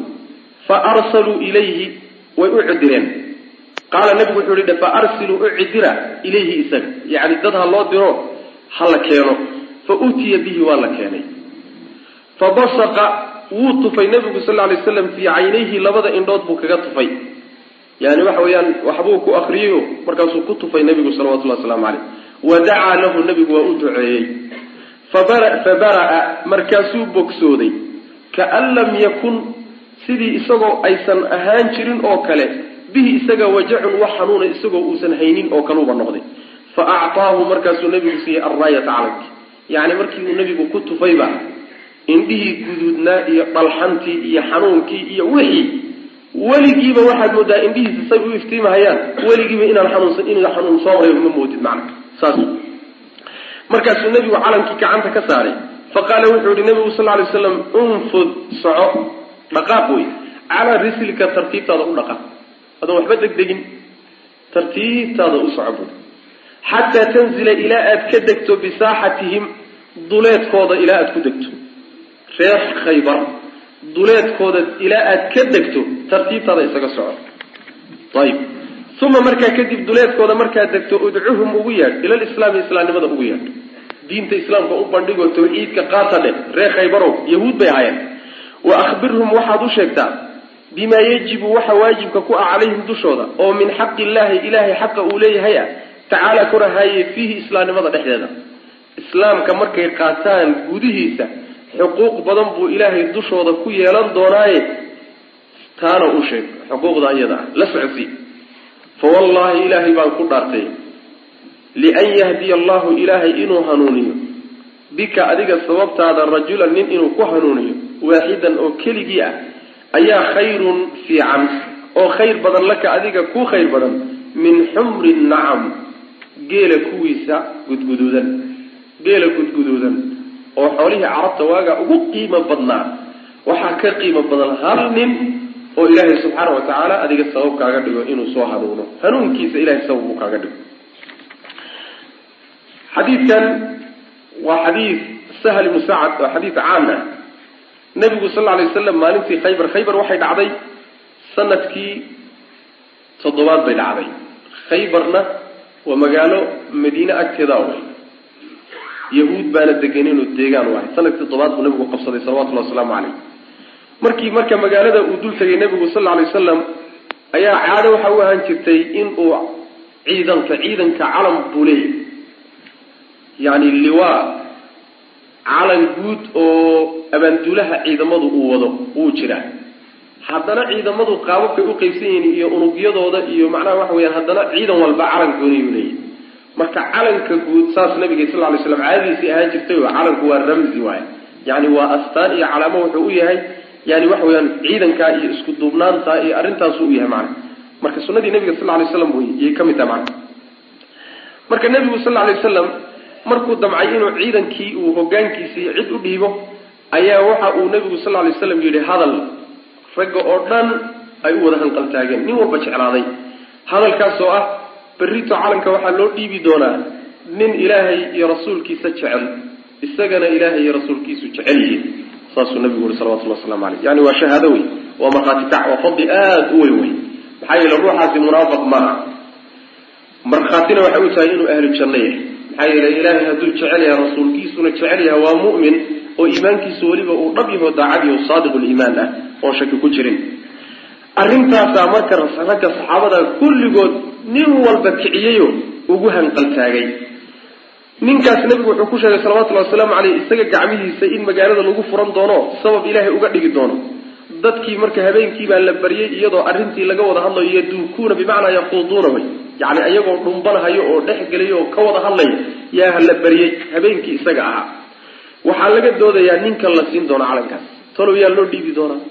fa arsaluu ilayhi way u cidireen qaala nebigu wuxuu ihi fa arsiluu u cidira ilayhi isaga. Yacni dad ha loo diro ha la keeno. Fa utiya bihi waa la keenay. Fa basaqa wuu tufay nebigu sal lla lay slam fii caynayhi labada indhood buu kaga tufay. Yani waxa weeyaan waxbuu ku akriyeyo markaasuu ku tufay nebigu salawatullahi waslamu caleyh wa dacaa lahu nebigu waa u duceeyey. Fa bara'a markaasuu bogsooday. Kaan lam yakun sidii isagoo aysan ahaan jirin oo kale bihi isaga wajacun wax xanuuna isagoo uusan haynin oo kaluuba noqday. Fa actaahu markaasuu nebigu siiyey arraayata calanki yacni markii uu nebigu ku tufayba indhihii guduudnaa iyo dhalxantii iyo xanuunkii iyo wixii weligiiba waxaad moodaa indhihiisa say u iftiimahayaan weligiiba inaan xanuunsan inuu xanuun soo maray ma moodid macna saas. Markaasuu nebigu calankii gacanta ka saaray. Fa qaala wuxuu yihi nebigu sal lay slam unfud soco dhaqaaq wey calaa rislika tartiibtaada u dhaqaaq adoon waxba degdegin tartiibtaada u soco bui xataa tanzila ilaa aad ka degto bisaaxatihim duleedkooda ilaa aad ku degto. Reer khaybar duleedkooda ilaa aad ka degto tartiibtaada isaga soco ayib uma markaa kadib duleedkooda markaad degto udcuhum ugu yeadh ila lislaami islaamnimada ugu yeadh diinta islaamka u bandhigoo tawxiidka qaata dheh reer khaybarow yahuud bay ahaayeen. Wa akhbirhum waxaad u sheegtaa bimaa yajibu waxa waajibka ku ah calayhim dushooda oo min xaqi illaahi ilaahay xaqa uu leeyahay ah tacaala korahaaye fiihi islaamnimada dhexdeeda. Islaamka markay qaataan gudihiisa xuquuq badan buu ilaahay dushooda ku yeelan doonaaye. Taana u sheeg xuquuqda iyada ah la socodsii fa wallaahi ilaahay baan ku dhaartay lian yahdiya allahu ilaahay inuu hanuuniyo. Bika adiga sababtaada rajulan nin inuu ku hanuuniyo waaxidan oo keligii ah ayaa khayrun fiican oo khayr badan laka adiga ku khayr badan min xumri nacam geela kuwiisa gudguduudan geela gudguduudan oo xoolihii carabta waagaa ugu qiimo badnaa. Waxaa ka qiimo badan hal nin oo ilaahay subxaana wa tacaala adiga sabab kaaga dhigo inuu soo hanuuno. Hanuunkiisa ilahay sabab uu kaaga dhigo. Xadiidkan waa xadiid sahl ibnu sacad oo xadiid caan ah nabigu sal alay waslam maalintii khaybar khaybar waxay dhacday sannadkii toddobaad bay dhacday. Khaybarna waa magaalo madiine agteeda way yahuud baana deganeen oo deegaan u ahay. Sanadkii toddobaad buu nabigu qabsaday salawatullahi wasalaamu caleyh markii marka magaalada uu dul tegay nabigu sal alay wasalam ayaa caado waxa u ahaan jirtay in uu ciidanka ciidanka calam buu leeyahy yani liwaa calan guud oo abaanduulaha ciidamadu uu wado wuu jiraa haddana ciidamadu qaababkay u qeybsan yihiin iyo unugyadooda iyo macnaha waxa weyaan haddana ciidan walba calan gooniyuu leeyahy marka calanka guud saas nabiga sal ly slam caadadiisii ahaan jirtay oo calanku waa ramzi waay yani waa astaan iyo calaamo wuxuu u yahay yani waxa weyaan ciidankaa iyo isku duubnaanta iyo arrintaasu u yahay macna. Marka sunadii nabiga sal lay slam wey yay ka mid tahay macna. Marka nebigu sal lay waslam markuu damcay inuu ciidankii uu hogaankiisii cid u dhiibo ayaa waxa uu nebigu sal lay slam yidhi hadal ragga oo dhan ay u wada hanqaltaageen nin walba jeclaaday. Hadalkaasoo ah berrito calanka waxaa loo dhiibi doonaa nin ilaahay iyo rasuulkiisa jecel isagana ilaahay iyo rasuulkiisu jecel yihiin. Saasuu nabigu yuri salawatullah waslamu aleyh yani waa shahaado wey waa markhaati waa fadli aada u weyn wey maxaa yeele ruuxaasi munaafiq maaha. Markhaatina waxay u tahay inuu ahlu janno yahay maxaa yeele ilaahay hadduu jecel yahay rasuulkiisuna jecel yahay waa mu'min oo iimaankiisu weliba uu dhab yaho daacad yaho saadiquliimaan ah oon shaki ku jirin. Arrintaasaa marka ragga saxaabada kulligood nin walba kiciyeyo ugu hanqaltaagay. Ninkaas nebigu wuxuu ku sheegay salawatullahi wasalaamu caleyh isaga gacmihiisa in magaalada lagu furan doono sabab ilaahay uga dhigi doono. Dadkii marka habeenkii baa la baryay iyadoo arrintii laga wada hadlayo yaduukuuna bimacnaa yaquuduuna way yacni iyagoo dhumbanhayo oo dhex gelayo oo ka wada hadlaya yaa la baryey habeenkii isaga ahaa. Waxaa laga doodayaa ninkan la siin doono calankaas. Talow yaa loo dhiibi doonaa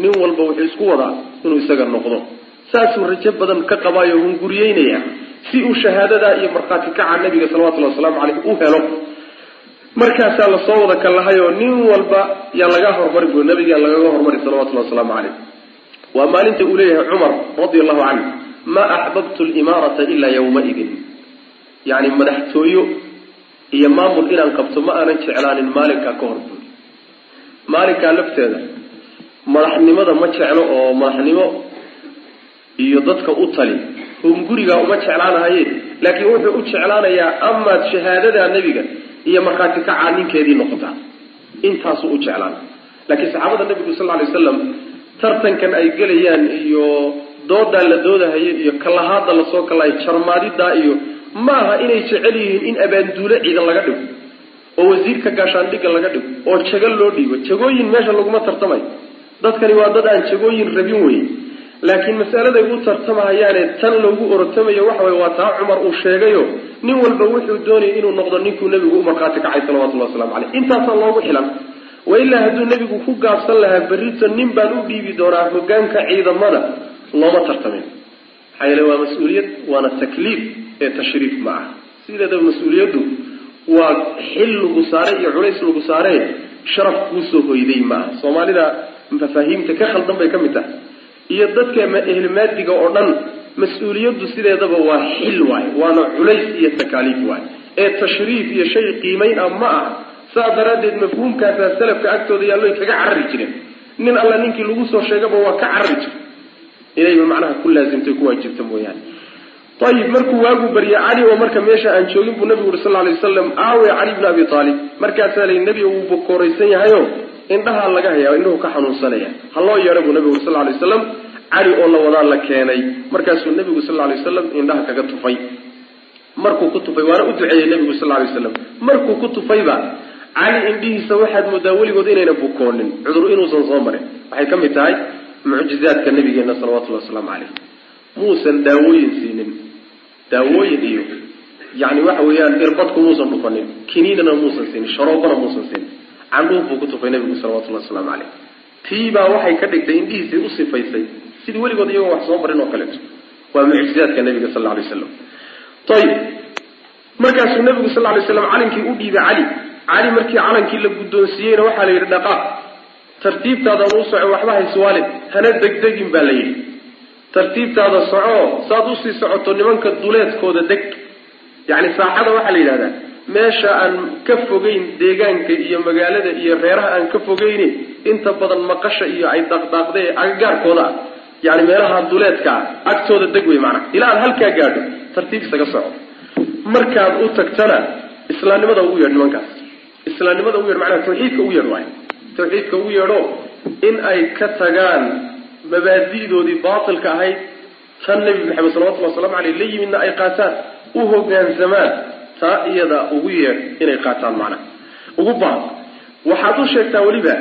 nin walba wuxuu isku wadaa inuu isaga noqdo. Saasuu rajo badan ka qabaayo hunguriyeynaya si uu shahaadadaa iyo markhaati kaca nabiga salawatullahi wasalaamu caleyh u helo. Markaasaa la soo wada kallahayoo nin walba yaa laga hormari bu nabigaa lagaga hormari salawatullahi wasalaamu caleyh waa maalinta uu leeyahay cumar radia allahu canhu maa axbabtu limaarata ilaa yawmaidin. Yacni madaxtooyo iyo maamul inaan qabto ma aanan jeclaanin maalinkaa ka hor buuri maalinkaa lafteeda madaxnimada ma jeclo oo madaxnimo iyo dadka u tali. Hungurigaa uma jeclaanahaye laakiin wuxuu u jeclaanayaa amaad shahaadadaa nebiga iyo markhaati kacaa ninkeedii noqotaa intaasuu u jeclaana laakiin saxaabada nebigu sal ly waslam tartankan ay gelayaan iyo doodaa la doodahayo iyo kalahaada la soo kalahay jarmaadidaa iyo ma aha inay jecel yihiin in abaanduule ciidan laga dhigo oo wasiirka gaashaandhigga laga dhigo oo jago loo dhiibo jagooyin meesha laguma tartamayo dadkani waa dad aan jagooyin rabin wey laakiin masaladay u tartamahayaane tan loogu orotamayo waxa way waa taa cumar uu sheegayo nin walba wuxuu doonayay inuu noqdo ninkuu nebigu u markhaati kacay salawatullahi waslamu caleyh intaasaa loogu xilan. Wailaa hadduu nebigu ku gaabsan lahaa berrito nin baan u dhiibi doonaa hogaanka ciidamada looma tartamin. Maxaa yeele waa mas'uuliyad waana takliif ee tashriif ma aha sideedaba mas'uuliyaddu waa xil lagu saaray iyo culays lagu saaree sharaf kuusoo hoyday ma aha soomaalida mafaahiimta ka khaldan bay ka mid tahay. Iyo dadka ehlimaadiga oo dhan mas'uuliyaddu sideedaba waa xil waay waana culays iyo takaaliif waay ee tashriif iyo shay qiimayn ah ma aha. Saas daraaddeed mafhuumkaasaa salafka agtooda yaalloy kaga carari jireen nin alla ninkii lagu soo sheegaba waa ka carari jire inayba macnaha ku laasimtay ku waajibta mooyaane. Ayib markuu waagu barya cali oo marka meesha aan joogin buu nabigu uri sal alay wasalam aawe cali bni abi aalib markaasaa layi nebiga wuu bokooraysan yahayo indhahaa laga hayaa indhuhu ka xanuunsanaya. Ha loo yeedha buu nabigu uri sal lay wasalam cali oo la wadaa la keenay. Markaasuu nebigu sal lay wasalam indhaha kaga tufay. Markuu ku tufay waana u duceeyey nebigu sal lay wasalam markuu ku tufayba cali indhihiisa waxaad moodaa weligood inayna bukoonin. Cudur inuusan soo marin. Waxay ka mid tahay mucjizaadka nabigeena salawatullahi wasalaamu caleyh muusan daawooyin siinin. Daawooyin iyo yani waxa weeyaan irbadku muusan dhufanin. Kiniinana muusan siinin. Sharoobana muusan siinin. Candhuuf buu ku tufay nabigu salawatullahi wasalaamu caleyh tiibaa waxay ka dhigtay indhihiisii u sifaysay. Sidii weligood iyagoo wax soo marin oo kaleeto waa mucjizaadka nabiga sal alay waslam ayib markaasuu nabigu sal lay slam calinkii u dhiibay cali. Cali markii calankii la guddoonsiiyeyna waxaa la yidhi dhaqaaq tartiibtaadaan u soco waxba hayswaale hana degdegin baa la yidhi. Tartiibtaada soco saad u sii socoto nimanka duleedkooda deg. Yacni saaxada waxaa la yidhahdaa meesha aan ka fogeyn deegaanka iyo magaalada iyo reeraha aan ka fogeyni inta badan maqasha iyo ay daaqdaaqda ee agagaarkooda ah. Yani meelaha duleedka ah agtooda deg wey maanaa ilaa aad halkaa gaadho tartiib isaga soco. Markaad u tagtana islaamnimada ugu yeedh nimankaas. Islaamnimada ugu yedh macnaha tawxiidka ugu yeedh waay tawxiidka ugu yeedho in ay ka tagaan mabaadi'doodii baatilka ahayd tan nebi maxamed salawatullhi waslamu aleyh la yimidna ay qaataan u hogaansamaan taa iyada ugu yeedh inay qaataan macnaha ugu baan waxaad u sheegtaa weliba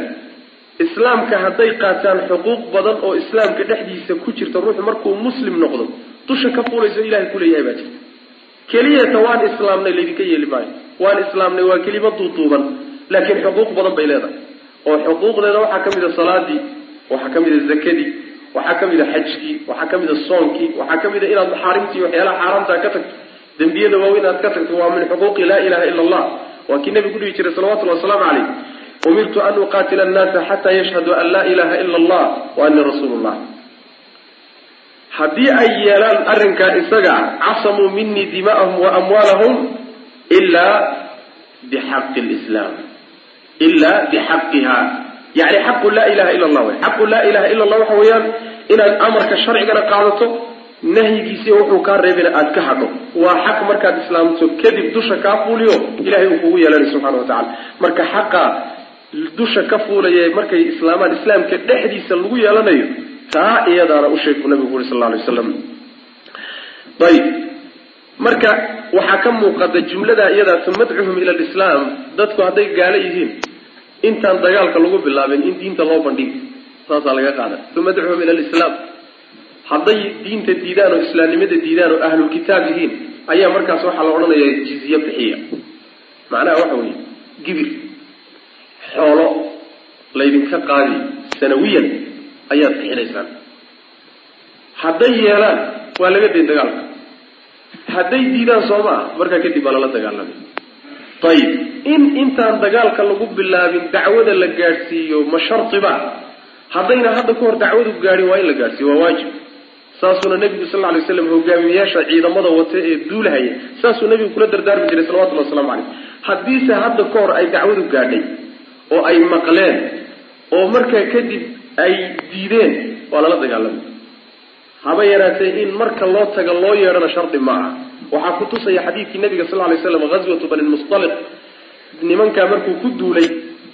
islaamka hadday qaataan xuquuq badan oo islaamka dhexdiisa ku jirta ruuxu markuu muslim noqdo dusha ka fuulayso ilahay kuleeyahay baa jirta. Keliyata waan islaamnay laydinka yeeli maayo. Waan islaamnay waa kelima duuduuban laakiin xuquuq badan bay leedahay oo xuquuqdeeda waxaa ka mid a salaadii waxaa ka mid a zakadii waxaa ka mid a xajkii waxaa ka mid a soonkii waxaa ka mid a inaad maxaarimtii waxyaalaha xaaraamtaa ka tagto dembiyada waaweyn inaad ka tagto waa min xuquuqi laa ilaha ila allah. Waa kii nabigu dhihi jiray salawatullahi wasalaamu caleyh umirtu an uqaatila annaasa xataa yashhaduu an laa ilaha ila allah wa ani rasuulu haddii ay yeelaan arrinkaa isaga casamuu minii dima'ahum wa amwaalahum ilaa bixaqi lislaam ilaa bixaqiha yani xaqu laa ilaha ila allah wey xaqu laa ilaha ila allah waxa weeyaan inaad amarka sharcigana qaadato nahyigiisi wuxuu kaa reebina aada ka hadho. Waa xaq markaad islaamto kadib dusha kaa fuuliyo ilahay uu kugu yeelanay subxana wa tacala marka xaqa dusha ka fuulaya markay islaamaan islaamka dhexdiisa lagu yeelanayo taa iyadaana u sheeg buu nabigu uri sal lla alay waslam ayib marka waxaa ka muuqata jumlada iyadaa tumadcuhum ila lislaam dadku hadday gaalo yihiin intaan dagaalka lagu bilaabin in diinta loo bandhigi saasaa laga qaada tumadcuhum ila lislaam hadday diinta diidaan oo islaamnimada diidaan oo ahlulkitaab yihiin ayaa markaas waxaa la odhanaya jizye bixiya. Macnaha waxa weeye gibir xoolo laydinka qaadi sanawiyan ayaad bixinaysaan. Hadday yeelaan waa laga day dagaalka hadday diidaan soo ma ah markaa kadib baa lala dagaalamay. Ayib in intaan dagaalka lagu bilaabin dacwada la gaadhsiiyo ma shardiba haddayna hadda ka hor dacwadu gaadhin waa in la gaadhsiiyo waa waajib. Saasuuna nebigu sal lay slam hogaamiyayaasha ciidamada wata ee duulahaya saasuu nebigu kula dardaarmi jiray salawatullhi waslamu caleyh haddiise hadda ka hor ay dacwadu gaadhay oo ay maqleen oo markaa kadib ay diideen waa lala dagaalamay haba yaraatee in marka loo taga loo yeedhana shardi ma aha waxaa ku tusaya xadiidkii nabiga sal lay slam ghazwatu bani lmustaliq nimankaa markuu ku duulay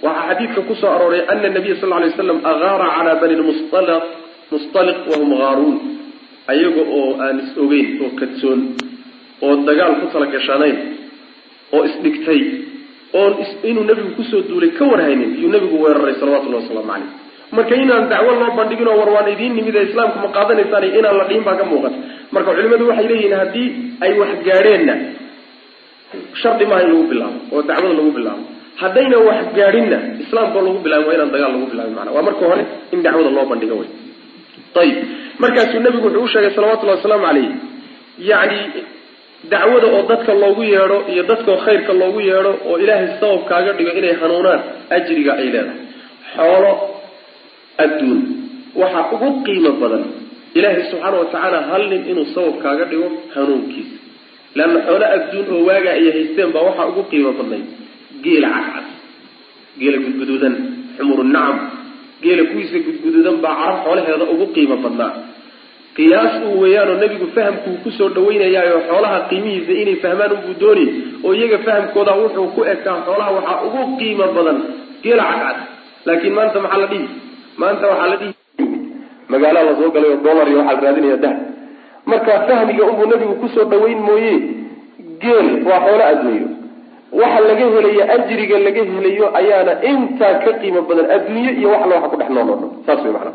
waxaa xadiidka ku soo arooray ana nabiya sal lay slam agaara calaa bani mustaliq wahum haaruun ayaga oo aan is ogeyn oo kadsoon oo dagaal ku tala gashanayn oo isdhigtay oon inuu nebigu ku soo duulay ka warhaynin iyuu nebigu weeraray salawatullahi wasalaamu caleyh marka inaan dacwo loo bandhigin oo war waan idiin nimid ee islaamka ma qaadanaysaan inaan la dhihin baa ka muuqata. Marka culimadu waxay leeyihiin haddii ay wax gaadheenna shardi maaha in lagu bilaabo oo dacwada lagu bilaabo. Haddayna wax gaadhinna islaamkao lagu bilaabin waa inaan dagaal lagu bilaabin macana waa marka hore in dacwada loo bandhigo wey ayib markaasuu nebigu wuxuu u sheegay salawatullahi wasalaamu caleyh yacni dacwada oo dadka loogu yeedho iyo dadkao khayrka loogu yeedho oo ilaahay sabab kaaga dhigo inay hanuunaan ajriga ay leedahay. Xoolo adduun. Waxaa ugu qiimo badan ilaahay subxaana wa tacaala hal nin inuu sabab kaaga dhigo hanuunkiisa. Leanna xoolo adduun oo waagaa ay haysteen baa waxaa ugu qiimo badnayd. Geela cascas geela gudguduudan xumuru nacam geela kuwiisa gudguduudan baa carab xoolaheeda ugu qiimo badnaa. Qiyaas uu weeyaanoo nebigu fahamkuu ku soo dhaweynayaayo xoolaha qiimihiisa inay fahmaan unbuu doonayy oo iyaga fahamkooda wuxuu ku ekaa xoolaha waxaa ugu qiimo badan geela cadcad laakiin maanta maxaa la dhihi maanta waxaa la dhihi magaala la soo galay oo dollar iyo waxaa la raadinaya dahab. Marka fahmiga unbuu nebigu ku soo dhaweyn mooye geel waa xoolo adduunyo waxa laga helayo ajriga laga helayo ayaana intaa ka qiimo badan adduunye iyo wax la waxa ku dhex nool oo dhan saas wey macana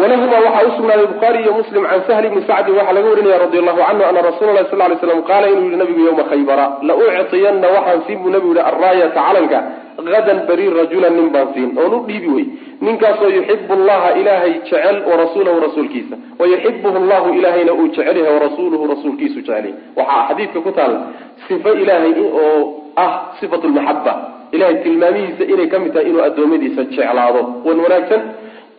walahuma waxaa usugnaaday bukhaari iyo muslim can sahl bni sacdin waxaa laga warinaya radi allahu canhu ana rasuula lahi sal ly slam qaala inuu yihi nabigu yawma khaybara la ucطiyanna waxaan siin buu nabigu yihi arraayata calanka hadan beri rajulan nin baan siin oon u dhiibi wey ninkaasoo yuxibu allaha ilaahay jecel warasuulahu rasuulkiisa wayuxibuhu llahu ilaahayna uu jecel yahay warasuuluhu rasuulkiisu jecelyahy waxaa xadiidka ku taala sifo ilaahay oo ah sifatu lmaxaba ilahay tilmaamihiisa inay ka mid tahay inuu addoommadiisa jeclaado wan wanaagsan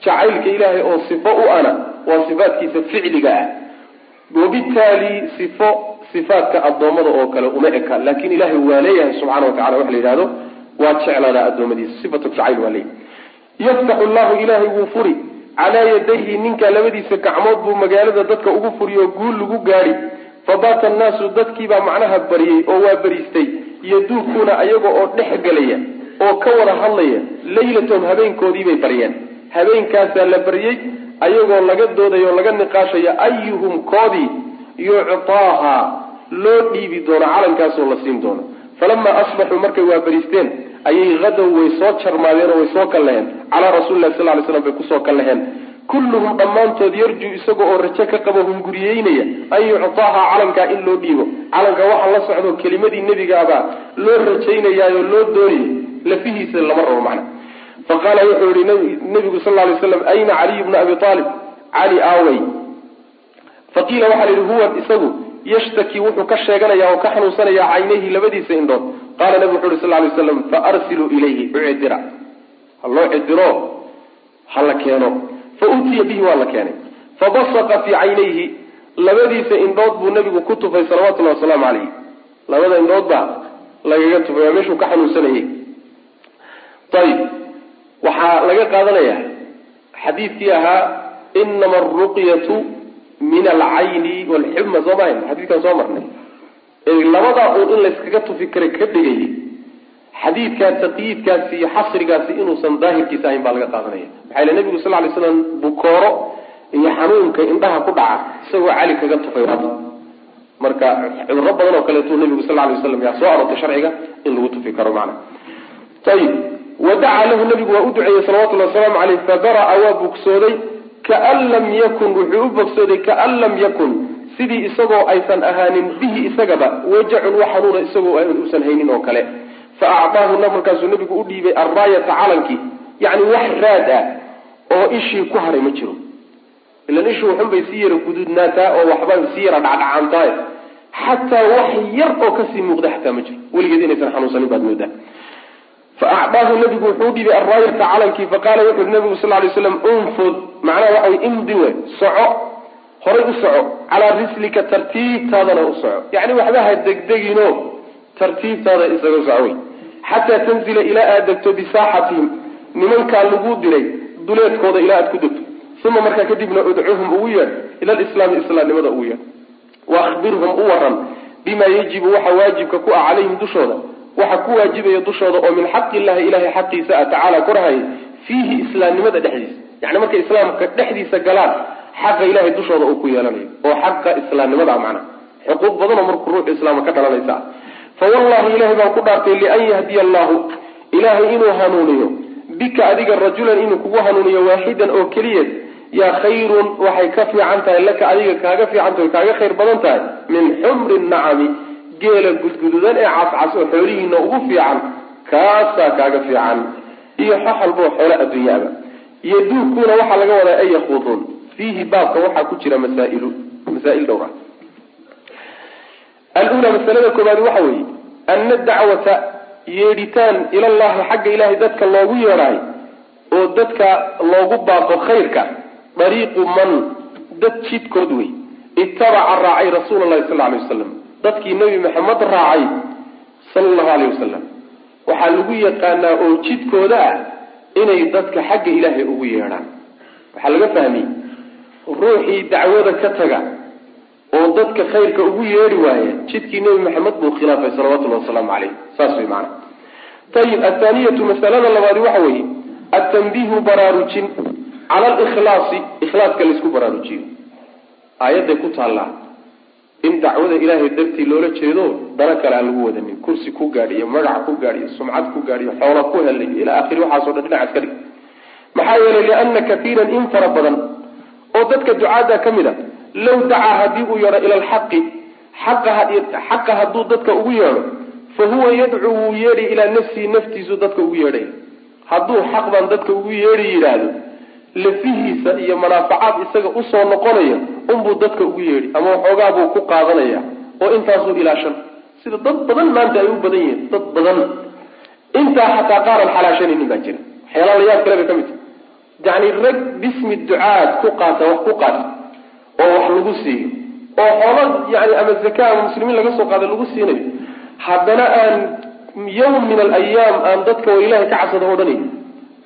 jacaylka ilaahay oo sifo u ana waa sifaadkiisa ficliga ah. Wabitaali sifo sifaadka addoommada oo kale uma eka laakin ilaahay waa leeyahay subxana wa tacala waxa la yidhahdo waa jeclaadaa addoommadiisa sifatu jacayl waa leeyahay. Yaftaxu llahu ilaahay wuu furi calaa yadayhi ninka labadiisa gacmood buu magaalada dadka ugu furi oo guul lagu gaadhi fabaata annaasu dadkiibaa macnaha bariyey oo waa bariistay yaduukuuna ayaga oo dhex gelaya oo ka wada hadlaya laylatahum habeenkoodiibay baryeen habeenkaasaa la baryey ayagoo laga doodayo o laga niqaashaya ayuhum koodii yuctaaha loo dhiibi doono calankaasoo la siin doono. Falamaa asbaxuu markay waa bariisteen ayay hadow way soo jarmaadeen oo way soo kallaheen calaa rasuulilahi sal ly slam bay ku soo kallaheen kulluhum dhammaantood yarjuu isaga oo rajo ka qabo hunguriyeynaya an yuctaaha calankaa in loo dhiibo. Calanka waxa la socdo kelimadii nebigaabaa loo rajaynayaayo loo doonayay. Lafihiisa lama rabo macna faqaala wuxuu yihi nabigu sal lay slam ayna caliy bna abi aalib cali aawey faqiila waxaa la yihi huwa isagu yashtaki wuxuu ka sheeganaya oo ka xanuunsanaya caynayhi labadiisa indhood. Qaala nabigu wuxu yhi sal lay slam faarsiluu ilayhi ucidira ha loo cidiro ha la keeno. Fa utiya bihi waa la keenay. Fabasaqa fii caynayhi labadiisa indhood buu nabigu ku tufay salawatullahi wasalaamu calayh labada indhood baa lagaga tufay waa meeshuu ka xanuunsanayay. Ayib waxaa laga qaadanaya xadiidkii ahaa inama aruqyatu min alcayni walxuma soo mahayn xadiidkaan soo marnay. Labadaa uun in layskaga tufi kara ka dhigayay xadiidkaa taqyiidkaasi iyo xasrigaasi inuusan daahirkiisa ahayn baa laga qaadanaya. Maxaa yile nabigu sal lay slam bukooro iyo xanuunka indhaha ku dhaca isagoo cali kaga tufay marka cuduro badan oo kaleetu nabigu sal lay waslam yaa soo aroortay sharciga in lagu tufi karo macna. Ayib wadacaa lahu nabigu waa u duceeyey salawatullhi wasalaamu caleyh fabara'a waa bogsooday kaan lam yakun wuxuu u bogsooday kaan lam yakun sidii isagoo aysan ahaanin bihi isagaba wajacun wax xanuuna isagoo uusan haynin oo kale fa acdaahuna markaasuu nabigu u dhiibay arraayata calankii yacni wax raad ah oo ishii ku haray ma jiro ilan ishii waxunbay sii yara guduudnaataa oo waxba sii yara dhacdhacaantahay xataa wax yar oo ka sii muuqda xataa ma jiro weligeed inaysan xanuunsanin baad moodaa faacdaahu nabigu wuxuu udhiibay arraayata calankii faqaala wuxu uhi nabigu sal lay slam unfud macnaha waxa wy imdi we soco horay u soco calaa rislika tartiibtaadana u soco yacni waxba ha degdegino tartiibtaada isaga soco wey xataa tanzila ilaa aad degto bisaaxatihim nimankaa lagu diray duleedkooda ilaa aad ku degto uma markaa kadibna udcuhum ugu yeedh ila lislaami islaamnimada ugu yeedh wa ahbirhum u waran bima yajibu waxa waajibka ku ah calayhim dushooda waxa ku waajibaya dushooda oo min xaqi illahi ilahay xaqiisa a tacaala korahay fiihi islaamnimada dhexdiisa. Yani markay islaamka dhexdiisa galaan xaqa ilahay dushooda uu ku yeelanayo oo xaqa islaamnimada macna. Xuquuq badanoo markuu ruuxu islaamka ka dhalanaysa. Ah fa ilahay baan ku dhaartay lian yahdiya allahu ilahay inuu hanuuniyo bika adiga rajulan inuu kugu hanuuniyo waaxidan oo keliya yaa khayrun waxay ka fiican tahay laka adiga kaaga fiican tahay kaaga khayr badan tahay min xumri nacami geela gudgududan ee cascas oo xoolihiina ugu fiican kaasaa kaaga fiican. Iyo xoxalboo xoolo adduunyaaba yaduukuuna waxaa laga wadaa ay yakuuduun fiihi baabka waxaa ku jira masaa'ilu masaa'il dhowr ah masalada koobaad waxa weeye ana dacwata yeedhitaan ilallahi xagga ilahay dadka loogu yeedhaayo oo dadka loogu baaqo khayrka dariiqu man dad jidkood wey itabaca raacay rasuula llahi sal alay wasalam dadkii nebi maxamed raacay sala allahu aleyh wasalam waxaa lagu yaqaanaa oo jidkooda ah inay dadka xagga ilaahay ugu yeedhaan. Waxaa laga fahmiyey ruuxii dacwada ka taga oo dadka khayrka ugu yeedhi waaya jidkii nebi maxamed buu khilaafay salawatullahi wasalaamu caleyh saas wey maana ayib athaaniyatu masalada labaadi waxa weeye atanbiihu baraarujin cala alikhlaasi ikhlaaska laysku baraarujiyo. Aayadday ku taallaa in dacwada ilaahay dartii loola jeedo dana kale aan lagu wadanin. Kursi ku gaadhiyo magac ku gaadhiyo sumcad ku gaadhiyo xoola ku helay. Ilaa akhiri waxaaso dhan dhinacaas ka dhig. Maxaa yeelay liana kaiiran in fara badan oo dadka ducaada ka mid a low dacaa haddii uu yeedho ila alxaqi xaqa hadduu dadka ugu yeedho fa huwa yadcuu wuu yeedhi ilaa nafsihi naftiisu dadka ugu yeedhay. Hadduu xaq baan dadka ugu yeedhi yidhaahdo lafihiisa iyo manaafacaad isaga u soo noqonaya unbuu dadka ugu yeedhi ama waxoogaa buu ku qaadanaya oo intaasuu ilaashan. Sida dad badan maanta ay u badan yihiin dad badan. Intaa xataa qaaran xalaashanaynin baa jira. Waxyaalaha la yaab kale bay ka mid tahay. Yacni rag bismi ducaad ku qaata wax ku qaata oo wax lagu siiyo oo xoolo yani ama zaka ama muslimiin laga soo qaada lagu siinayo haddana aan yawm min alayaam aan dadka oo ilahay ka cabsada odhanay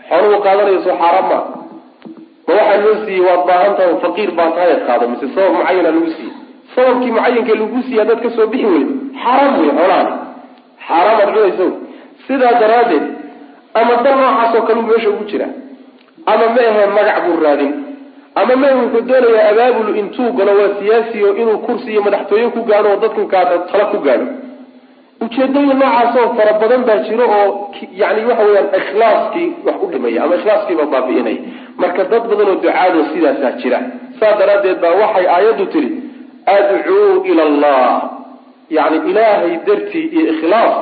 xooluhu qaadanayo soo xaaraan maa ma waxaa loo siiyey waad baahan tahay oo faqiir baa tahay qaado mise sabab mucayana lagu siiyey. Sababkii mucayanka lagu siiya dad ka soo bixi weyda xaaraam wey xoolahan. Xaaraam aad cunaysa sidaa daraaddeed ama dal noocaasoo kale u meesha ugu jira ama ma ahe magac buu raadin ama ma wuxuu doonayaa abaabulu intuu galo waa siyaasiyo inuu kursi iyo madaxtooye ku gaadho oo dadku kaada tala ku gaadho. Ujeedooyin noocaasoo fara badan baa jiro oo yani waxa weyaan ikhlaaskii wax u dhimaya ama ikhlaaskiiba baabi'inaya marka dad badan oo ducaado sidaasaa jira saas daraaddeed baa waxay aayaddu tiri adcuu ila allah. Yani ilaahay dartii iyo ikhlaas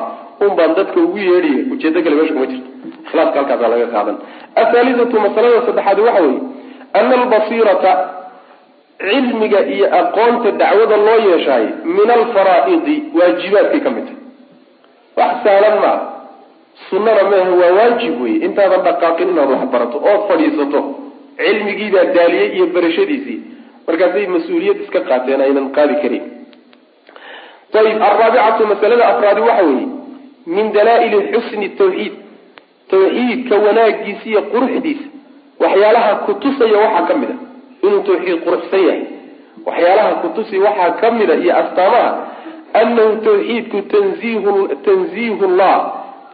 un baan dadka ugu yeedhiya ujeedo kale meesha kuma jirto. Ikhlaaska halkaasaa laga qaadan. Athaalithatu masalada saddexaad waxa weeye ana albasiirata cilmiga iyo aqoonta dacwada loo yeeshaay min alfaraa'idi waajibaadkay ka mid tahay wax sahlan maa sunnana maaha waa waajib wey intaadan dhaqaaqin inaad wax barato ood fadhiisato cilmigiibaa daaliyey iyo barashadiisii. Markaasay mas'uuliyad iska qaateen aynan qaadi karin. Ayib alraabicatu masalada afraadi waxa weeye min dalaa-ili xusni tawxiid. Tawxiidka wanaagiisa iyo quruxdiisa waxyaalaha kutusaya waxaa ka mid a. Inuu tawxiid quruxsan yahay waxyaalaha kutusaya waxaa ka mida iyo astaamaha anahu tawxiidku tanziihu tanziihu llah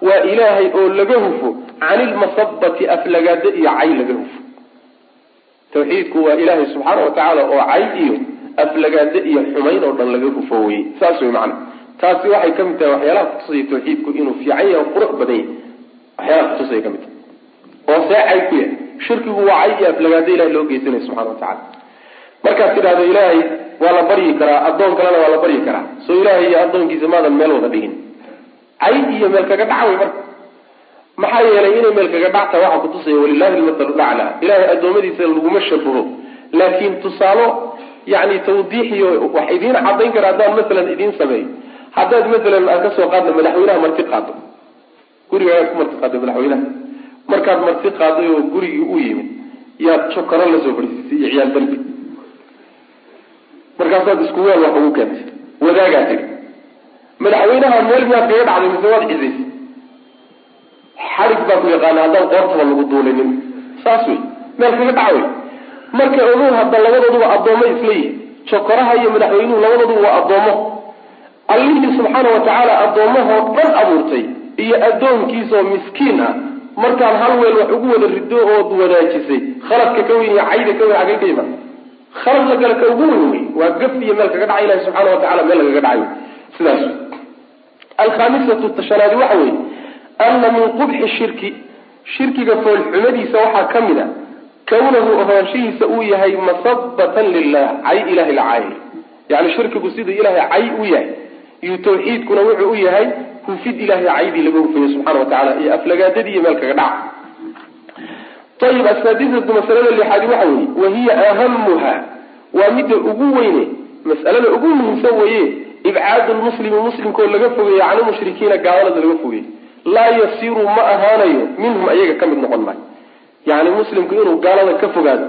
waa ilaahay oo laga hufo can ilmasabati aflagaado iyo cay laga hufo. Tawxiidku waa ilaahay subxaana wa tacaala oo cay iyo aflagaado iyo xumayn oo dhan laga hufo weye saas wey macana taasi waxay ka mid tahay waxyaalaha kutusaya tawxiidku inuu fiican yahay qurux badan yahay. Waxyaalaha kutusaya ka mid tahay. Oo see cay ku yahay. Shirkigu waa cay iyo aflagaado ilahay loo geysanaya subxana wa tacala markaad tidhahdo ilaahay waa la baryi karaa addoon kalena waa la baryi karaa. Soo ilaahay iyo addoonkiisa maadan meel wada dhigin cay iyo meel kaga dhac wey marka. Maxaa yeelay inay meel kaga dhacta waxaa kutusaya walilahi lmathalu lacla ilahay addoommadiisa laguma shabaho. Laakiin tusaalo yani tawdiixiyo wax idiin cadayn kara haddaan masalan idiin sameeyo haddaad masalan aan ka soo qaadna madaxweynaha marti qaado. Gurigaaad ku marti qaado madaxweynaha. Markaad marti qaaday oo gurigii u yimid yaad jokaro la soo fadhiisisay iyo ciyaal dalbi markaasaad isku weel wax ugu keentay. Wadaagaa tiri madaxweynaha meel miyaad kaga dhacday mise waad cisaysay xarig baa ku yaqaana haddaan qoortaba lagu duulinin. Saas wey meel kaga dhaca wey marka ogow hadda labadooduba addoommo isleeyihin jokoraha iyo madaxweynuhu labadooduba waa addoommo allihii subxaana wa tacaala addoommahoo dhan abuurtay iyo addoonkiisaoo miskiin ah. Markaad hal weel wax ugu wada rido ood wadaajisay khaladka ka weyn iyo cayda ka weyn xagay ka iman khalad la gala ka ugu weyn wey waa gaf iyo meel kaga dhacay ilahi subxaana wa meel lagaga dhacayo sidaas alkhaamisatu tashanaadi waxa weeye ana min qubxi shirki shirkiga foolxumadiisa waxaa ka mid a kawnahu ahaanshihiisa uu yahay masabatan lilah cay ilahay la caayay yani shirkigu siduu ilahay cay u yahay iyo tawxiidkuna wuxuu u yahay hufid ilahay caydii laga hufayo subxana wa tacala iyo aflagaadadii iyo meel kaga dhaca ayib asaadisatu masalada lixaadi waxa weeye wahiya ahamuha waa midda ugu weyne mas'alada ugu muhiimsan weeye ibcaadu lmuslimi muslimkoo laga fogeeyo can lmushrikiina gaalada laga fogeeyo laa yasiru ma ahaanayo minhum ayaga ka mid noqon maayo. Yani muslimku inuu gaalada ka fogaado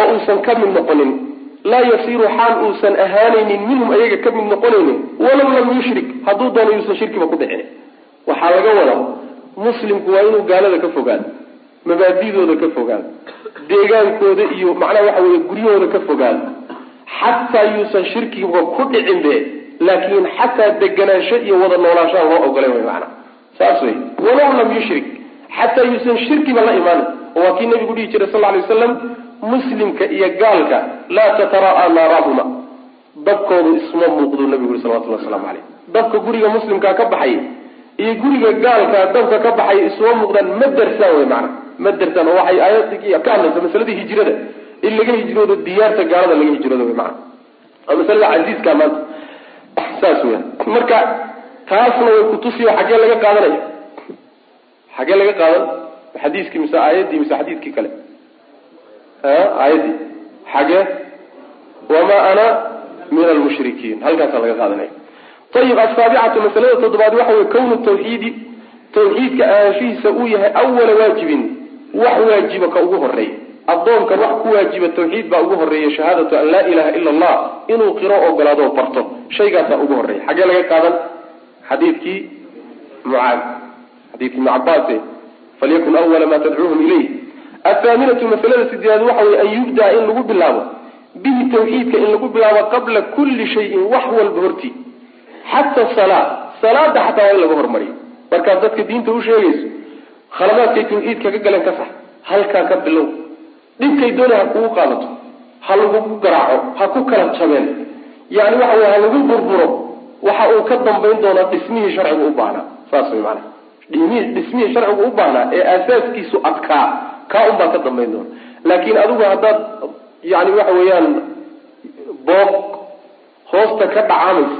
oo uusan ka mid noqonin laa yasiru xaal uusan ahaanaynin minhum ayaga ka mid noqonaynin walaw lam yushrik hadduu doono yuusan shirkiba ku dhicin waxaa laga wadaa muslimku waa inuu gaalada ka fogaado mabaadidooda ka fogaado deegaankooda iyo macnaha waxa weye guryahooda ka fogaado xataa yuusan shirkiga ku dhicin be laakiin xataa deganaansho iyo wada noolaanshaan loo ogolay wy maana saas wey walow lam yushrik xataa yuusan shirkiba la imaanin oo waa kii nabigu dhihi jiray sal lay waslam muslimka iyo gaalka laa tatara'aa naarahuma dabkoodu isma muuqdu nabigu yuri salawatulli waslamu caleyh dabka guriga muslimkaa ka baxay iyo guriga gaalka dabka ka baxay isma muuqdaan ma darsaan wey maana ma darsaan oo waxay aayad ka hadlaysa masaladii hijrada. In laga hijroodo diyaarta gaalada laga hijroodo wey maana waa masalada casiiska maanta saas weya marka taasna way kutusiyo xaggee laga qaadanaya xaggee laga qaadan xadiiskii mise aayaddii mise xadiidkii kale. Aayaddii. Xagee wamaa ana min almushrikiin halkaasaa laga qaadanaya ayib asaabicatu masalada toddobaad waxa wey kawnu tawxiidi tawxiidka ahaanshihiisa uu yahay awala waajibin. Wax waajiba ka ugu horreeya addoonka wax ku waajiba tawxiid baa ugu horreeya shahaadatu an laa ilaha ila allah inuu qiro ogolaado barto. Shaygaasaa ugu horreeya xaggee laga qaadan? Xadiidkii mucaad. Xadiidkii ibn cabaase falyakun awala ma tadcuuhum ilayh athaaminatu masalada sideedaad waxa wey an yubdaa in lagu bilaabo. Bihi tawxiidka in lagu bilaabo qabla kulli shayin wax walba hortii xata salaa salaada xataa waa in laga hormariyo. Markaad dadka diinta u sheegayso khaladaadkay tawxiidka ka galeen ka sax. Halkaa ka bilow dhibkay doonay ha kugu qaadato ha lagugu garaaco ha ku kala jabeen. Yani waxa wey ha lagu burburo waxa uu ka dambayn doonaa dhismihii sharcigu u baahnaa saas way maana dhismihii sharcigu u baahnaa ee aasaaskiisu adkaa kaa un baa ka dambayn doona. Laakiin adigu haddaad yani waxa weeyaan booq hoosta ka dhacaamaysa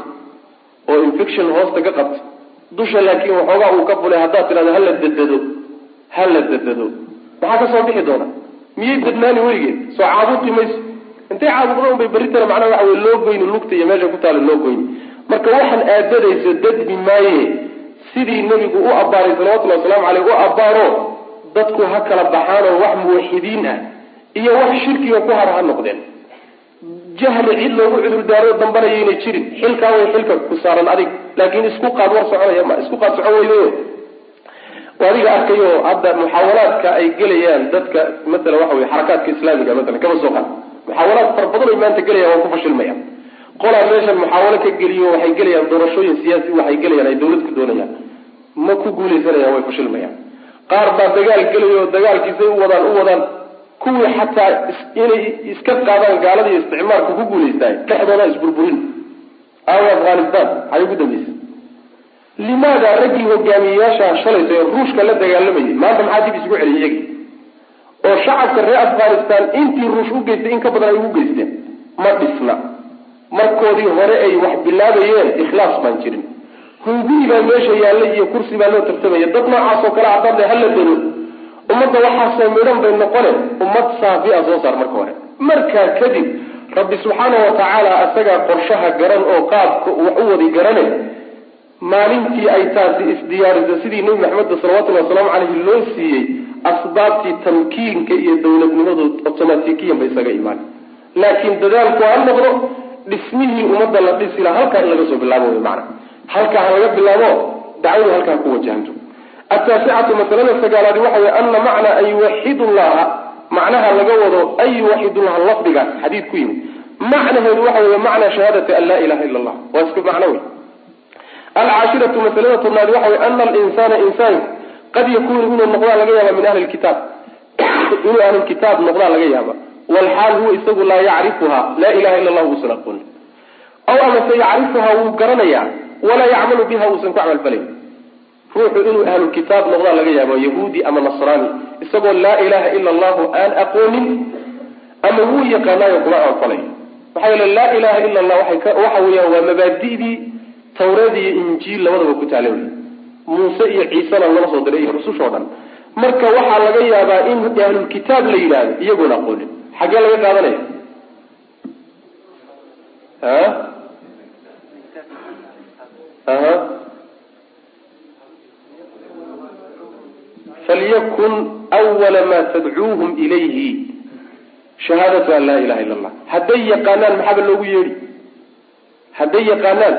oo infection hoosta ka qabta dusha laakiin waxoogaa uu ka fulay haddaad tidhahdo hala dadado hala dadado maxaa ka soo bixi doona miyay dadnaani weligeed soo caabuqi mayso? Intay caabuqda un bay berritana macnaha waxa wey loo goyni lugta iyo meesha ku taala loo goyni. Marka waxaan aadadayso dadbi maaye sidii nebigu u abbaaray salawatullhi wasalaamu caleyh u abbaaro dadku ha kala baxaanoo wax muwaxidiin ah iyo wax shirkiga ku hara ha noqdeen. Jahli cid loogu cudurdaaro dambanayayna jirin. Xilkaa way xilka ku saaran adig laakiin isku qaad war soconaya ma isku qaad socon weydayo adiga arkayo hadda muxaawalaadka ay gelayaan dadka maala waxa wey xarakaadka islaamiga maala kaba soo qaad. Muxaawalaad fara badan ay maanta gelayaan waa ku fashilmayaan qolaa meeshan muxaawalo ka geliyo waxay gelayaan doorashooyin siyaasi waxay gelayaan ay dawlad ku doonayaan. Ma ku guuleysanayaan way fashilmayaan. Qaar baa dagaal gelayo dagaalkiisay u wadaan u wadaan. Kuwii xataa inay iska qaadaan gaalada iyo isticmaalka ku guulaystaay dhexdooda isburburin aawa afghanistan maxay ugu dambaysa limaada raggii hogaamiyeyaasha shalaysa ee ruushka la dagaalamayay maanta maxaa dib isugu celiyay iyagii oo shacabka reer afghanistan intii ruush u geystay in ka badan ay ugu geysteen ma dhisna markoodii hore ay wax bilaabayeen ikhlaas baan jirin hunguri baa meesha yaalla iyo kursi baa loo tartamaya dad noocaas oo kale haddaad hala dalo ummadda waxaasoo midhan bay noqone ummad saafi a soo saar marka hore markaa kadib rabbi subxaana wa tacaala asagaa qorshaha garan oo qaabka wax u wadi garane maalintii ay taasi isdiyaariso sidii nebi maxamed salawatullahi wasalaamu caleyhi loo siiyey asbaabtii tamkiinka iyo dowladnimadu otomatikiyan ba isaga imaan. Laakiin dadaalku ha noqdo dhismihii ummadda la dhisi laha halkaa in laga soo bilaabo wy maana halkaa ha laga bilaabo dacwadu halkaa ku wajahanto. Ataasicatu masalada sagaalaadi waxa wey ana macnaa an yuwaxidu llaha macnaha laga wado an yuwaxidu llaha lafdigaas xadiid ku yimid. Macnaheedu waxa wey macnaa shahaadati an laa ilaha ila allah waa isku macno wey alcaashiratu masalada tobnaadi waxa wey ana alinsana insaanku qad yakunu inuu noqdaa laga yaaba min ahli lkitaab inuu ahlulkitaab noqdaa laga yaaba walxaal huwa isagu laa yacrifuha laa ilaha ila allah uusan aqoonin aw amase yacrifuha wuu garanayaa walaa yacmalu biha uusan ku camalfalayn ruuxu inuu ahlulkitaab noqdaa laga yaabo yahuudi ama nasraani isagoo laa ilaha ila allahu aan aqoonin ama wuu yaqaanaayo kuma camalfalay maxaa yeele laa ilaha ila allah waxa weeyaan waa mabaadidii tawreed iyo injiil labadaba ku taala wey muuse iyo ciisena lala soo diray iyo rususha o dhan. Marka waxaa laga yaabaa in ahlulkitaab la yidhaahdo iyagoona aqoonin xaggee laga qaadanaya? A aha falyakun awala ma tadcuuhum ilayhi. Shahaadatu an laa ilaha illa allah hadday yaqaanaan maxaaba loogu yeedhi? Hadday yaqaanaan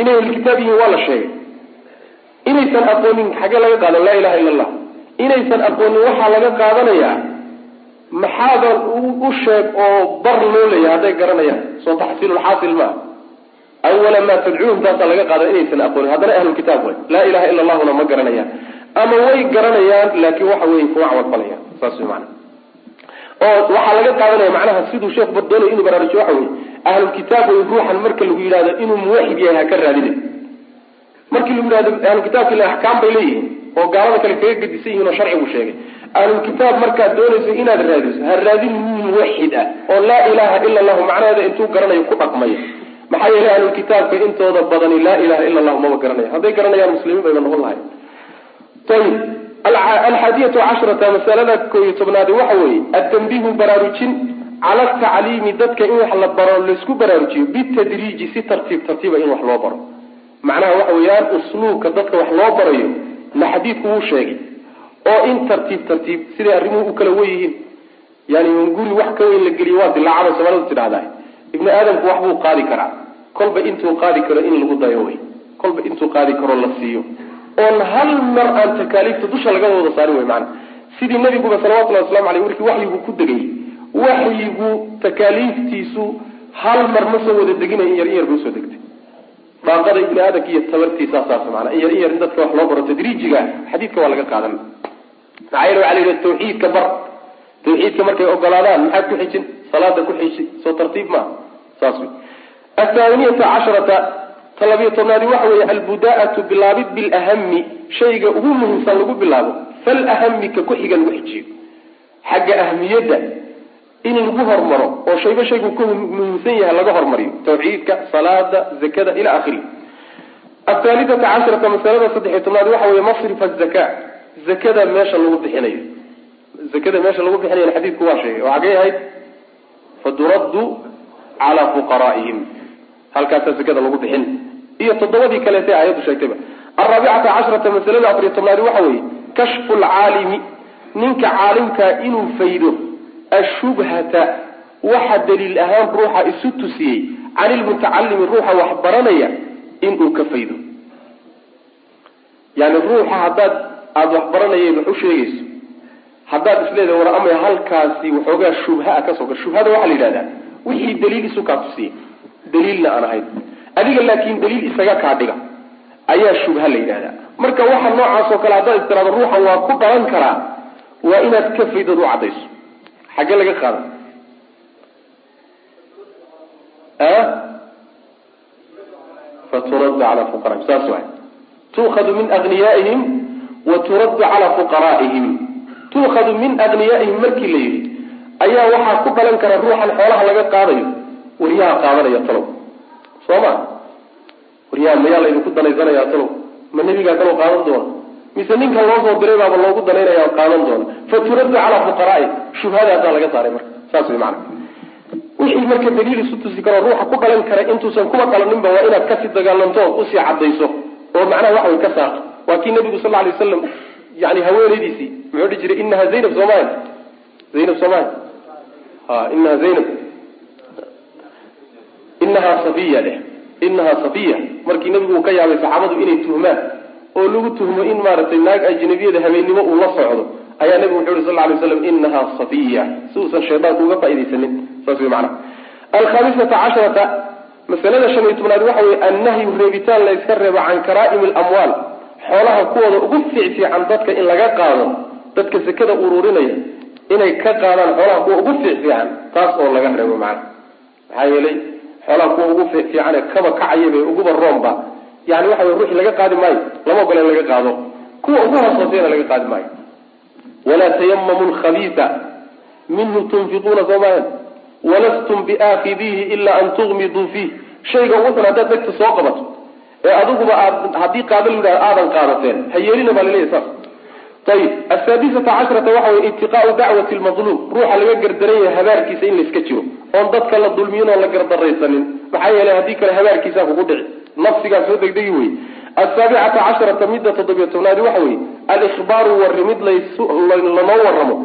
inay ahlulkitaab yihiin waa la sheegay. Inaysan aqoonin xaggee laga qaadan laa ilaha illa allah inaysan aqoonin waxaa laga qaadanayaa maxaadan u sheeg oo bar loo leeyahay hadday garanayaan. Soo taxsiilulxaasil maa awala maa tadcuuhum taasaa laga qaada inaysan aqoonin. Haddana ahlulkitaab way. Laa ilaha ila allahuna ma garanayaan. Ama way garanayaan laakiin waxa weye kuma camalfalayaan saas way maana oo waxaa laga qaadanaya macnaha siduu sheekhu bardoonayo inuu baraarujiyo waxa weye ahlulkitaab way ruuxan marka lagu yidhahdo inuu muwaxid yahay ha ka raadine. Markii lagu yidhahdo ahlulkitaabka ila axkaam bay leeyihiin oo gaalada kale kaga gedisan yihiin oo sharcigu sheegay. Ahlulkitaab markaad doonayso inaad raadiso ha raadin muwaxid ah oo laa ilaha ila allahu macnaheeda intuu garanayo ku dhaqmaya maxaa yeelay ahlulkitaabka intooda badani laa ilaha ila allahu maba garanaya. Hadday garanayaan muslimiin bayba noqon lahay ayib alxaadiyatu cashrata masalada koo iyo tobnaadi waxa weeye atanbihu baraarujin cala tacliimi dadka in wax la baro laysku baraarujiyo bitadriiji si tartiib tartiiba in wax loo baro. Macnaha waxa weeyaan usluubka dadka wax loo barayo na xadiidku wuu sheegay. Oo in tartiib tartiib siday arrimuhu u kala wen yihiin. Yani guri wax ka weyn la geliyo waa dilaacada soomaalida tidhahdaa ibni aadamku wax buu qaadi karaa. Kolba intuu qaadi karo in lagu dayo wey. Kolba intuu qaadi karo la siiyo. Oon hal mar aan takaaliifta dusha laga wada saarin wey maana sidii nabiguba salawatullahi waslamu aleyh markii waxyigu ku degay waxyigu takaaliiftiisu hal mar ma soo wada degina in yar in yar bay u soo degtay. Daaqada ibni aadamka iyo tabartiisa saas maana in yar in yar in dadka wax loo baro tadriijiga xadiidka waa laga qaadan. Maxaa yeele waxa la yidhaha tawxiidka bar. Tawxiidka markay ogolaadaan maxaad ku xijin? Salaada ku xiji soo tartiib maaha saas wey athaaniyata casharata talabiyo tobnaadi waxa weeye albudaa'atu bilaabid bilahami shayga ugu muhiimsan lagu bilaabo falahami ka ku xiga lagu xijiyo xagga ahmiyadda in lagu hormaro oo shayba shaygu ku muhiimsan yahay laga hormariyo. Tawxiidka salaada zakada ila akhirihi athaalithata casharata masalada saddexiyo tobnaadi waxa weeye masrif azaka zakada meesha lagu bixinayo. Zakada meesha lagu bixinayo xadiidku waa sheegay. Oo xagay ahayd faturaddu calaa fuqaraa'ihim halkaasaa zakada lagu bixin. Iyo toddobadii kaleete aayaddu sheegtayba alraabicata cashrata masalada afariyo tobnaadi waxa weeye kashfu lcaalimi ninka caalimkaa inuu faydo ashubhata waxa daliil ahaan ruuxa isu tusiyey can ilmutacalimi ruuxa wax baranaya inuu ka faydo yani ruuxa haddaad aada wax baranayeen wax u sheegayso haddaad isleedahay war amay halkaasi waxoogaa shubha ka soo gal shubhada waxaa la yidhahdaa wixii daliil isu kaa tusiyey daliilna aan ahayn adiga laakiin daliil isaga kaa dhiga ayaa shubha la yidhahdaa marka waxa noocaas oo kale haddaad istiraado ruuxan waa ku dhalan karaa waa inaad ka faydad u caddayso xaggee laga qaada faturaddu calaa fuqaraihim saas waay. Tuukhadu min agniyaa'ihim wa turaddu calaa fuqaraa'ihim. Tuukhadu min agniyaa'ihim markii la yidhi ayaa waxaa ku dhalan kara ruuxan xoolaha laga qaadayo waryaha qaadanaya talow. Soo ma? Waryaha mayaa laydinku danaysanayaa talow. Ma nebigaa kaloo qaadan doona mise ninka loo soo diray baaba loogu danaynaya qaadan doona. Fa turaddu calaa fuqaraai shubhadaasaa laga saaray marka. Saas way macana wixii marka daliil isu tusi karo ruuxa ku dhalan kara intuusan kuwa dhalaninba waa inaad ka sii dagaalanto ood u sii cadayso oo macnaha waxa way ka saarto. Waa kii nabigu sal alay wasalam yani haweenaydiisii muxuu dhihi jiray inaha zaynab soomaya zaynab soomaya ha inaha zaynab. Inahaa safiya dheh inahaa safiya. Markii nabigu uu ka yaabay saxaabadu inay tuhmaan oo lagu tuhmo in maaragtay naag ajnabiyada habeennimo uu la socdo ayaa nabigu wuxu yhi sal lay slam inahaa safiya si uusan shaydaanku uga faaidaysanin saas wey maana alkhamisata casharata masalada shan iyo tobnaad waxa weye annahyu reebitaan la yska reebo can karaa'imi alamwaal xoolaha kuwooda ugu fiicfiican dadka in laga qaado dadka sekada ururinaya inay ka qaadaan xoolaha kuwa ugu fiicfiican taas oo laga reebo macana maxaa yeelay xoolaha kuwa ugu fiicfiicane kaba kacayaba uguba roomba yani waxa wey ruuxi laga qaadi maayo lama ogola in laga qaado. Kuwa ugu hooshoosayana laga qaadi maayo. Walaa tayamamu lkhabiisa minhu tunfiquuna soo maahan walastum biaakidiihi ilaa an tugmiduu fiih shayga ugu xun haddaad degta soo qabato ee adiguba aad haddii qaada la yidhahdo aadan qaadateen ha yeelina baa laleeyahy saas. Ayib asaadisata cashrata waxa weye itiqaau dacwati lmadluum ruuxa laga gardaran yahay habaarkiisa in layska jiro. Oon dadka la dulmiyin oon la gardaraysanin. Maxaa yeelay haddii kale habaarkiisaa kugu dhici nafsigaa soo degdegi wey asaabicata casharata midda toddobiyo tobnaadi waxa weye alikhbaaru warrimid lanoo waramo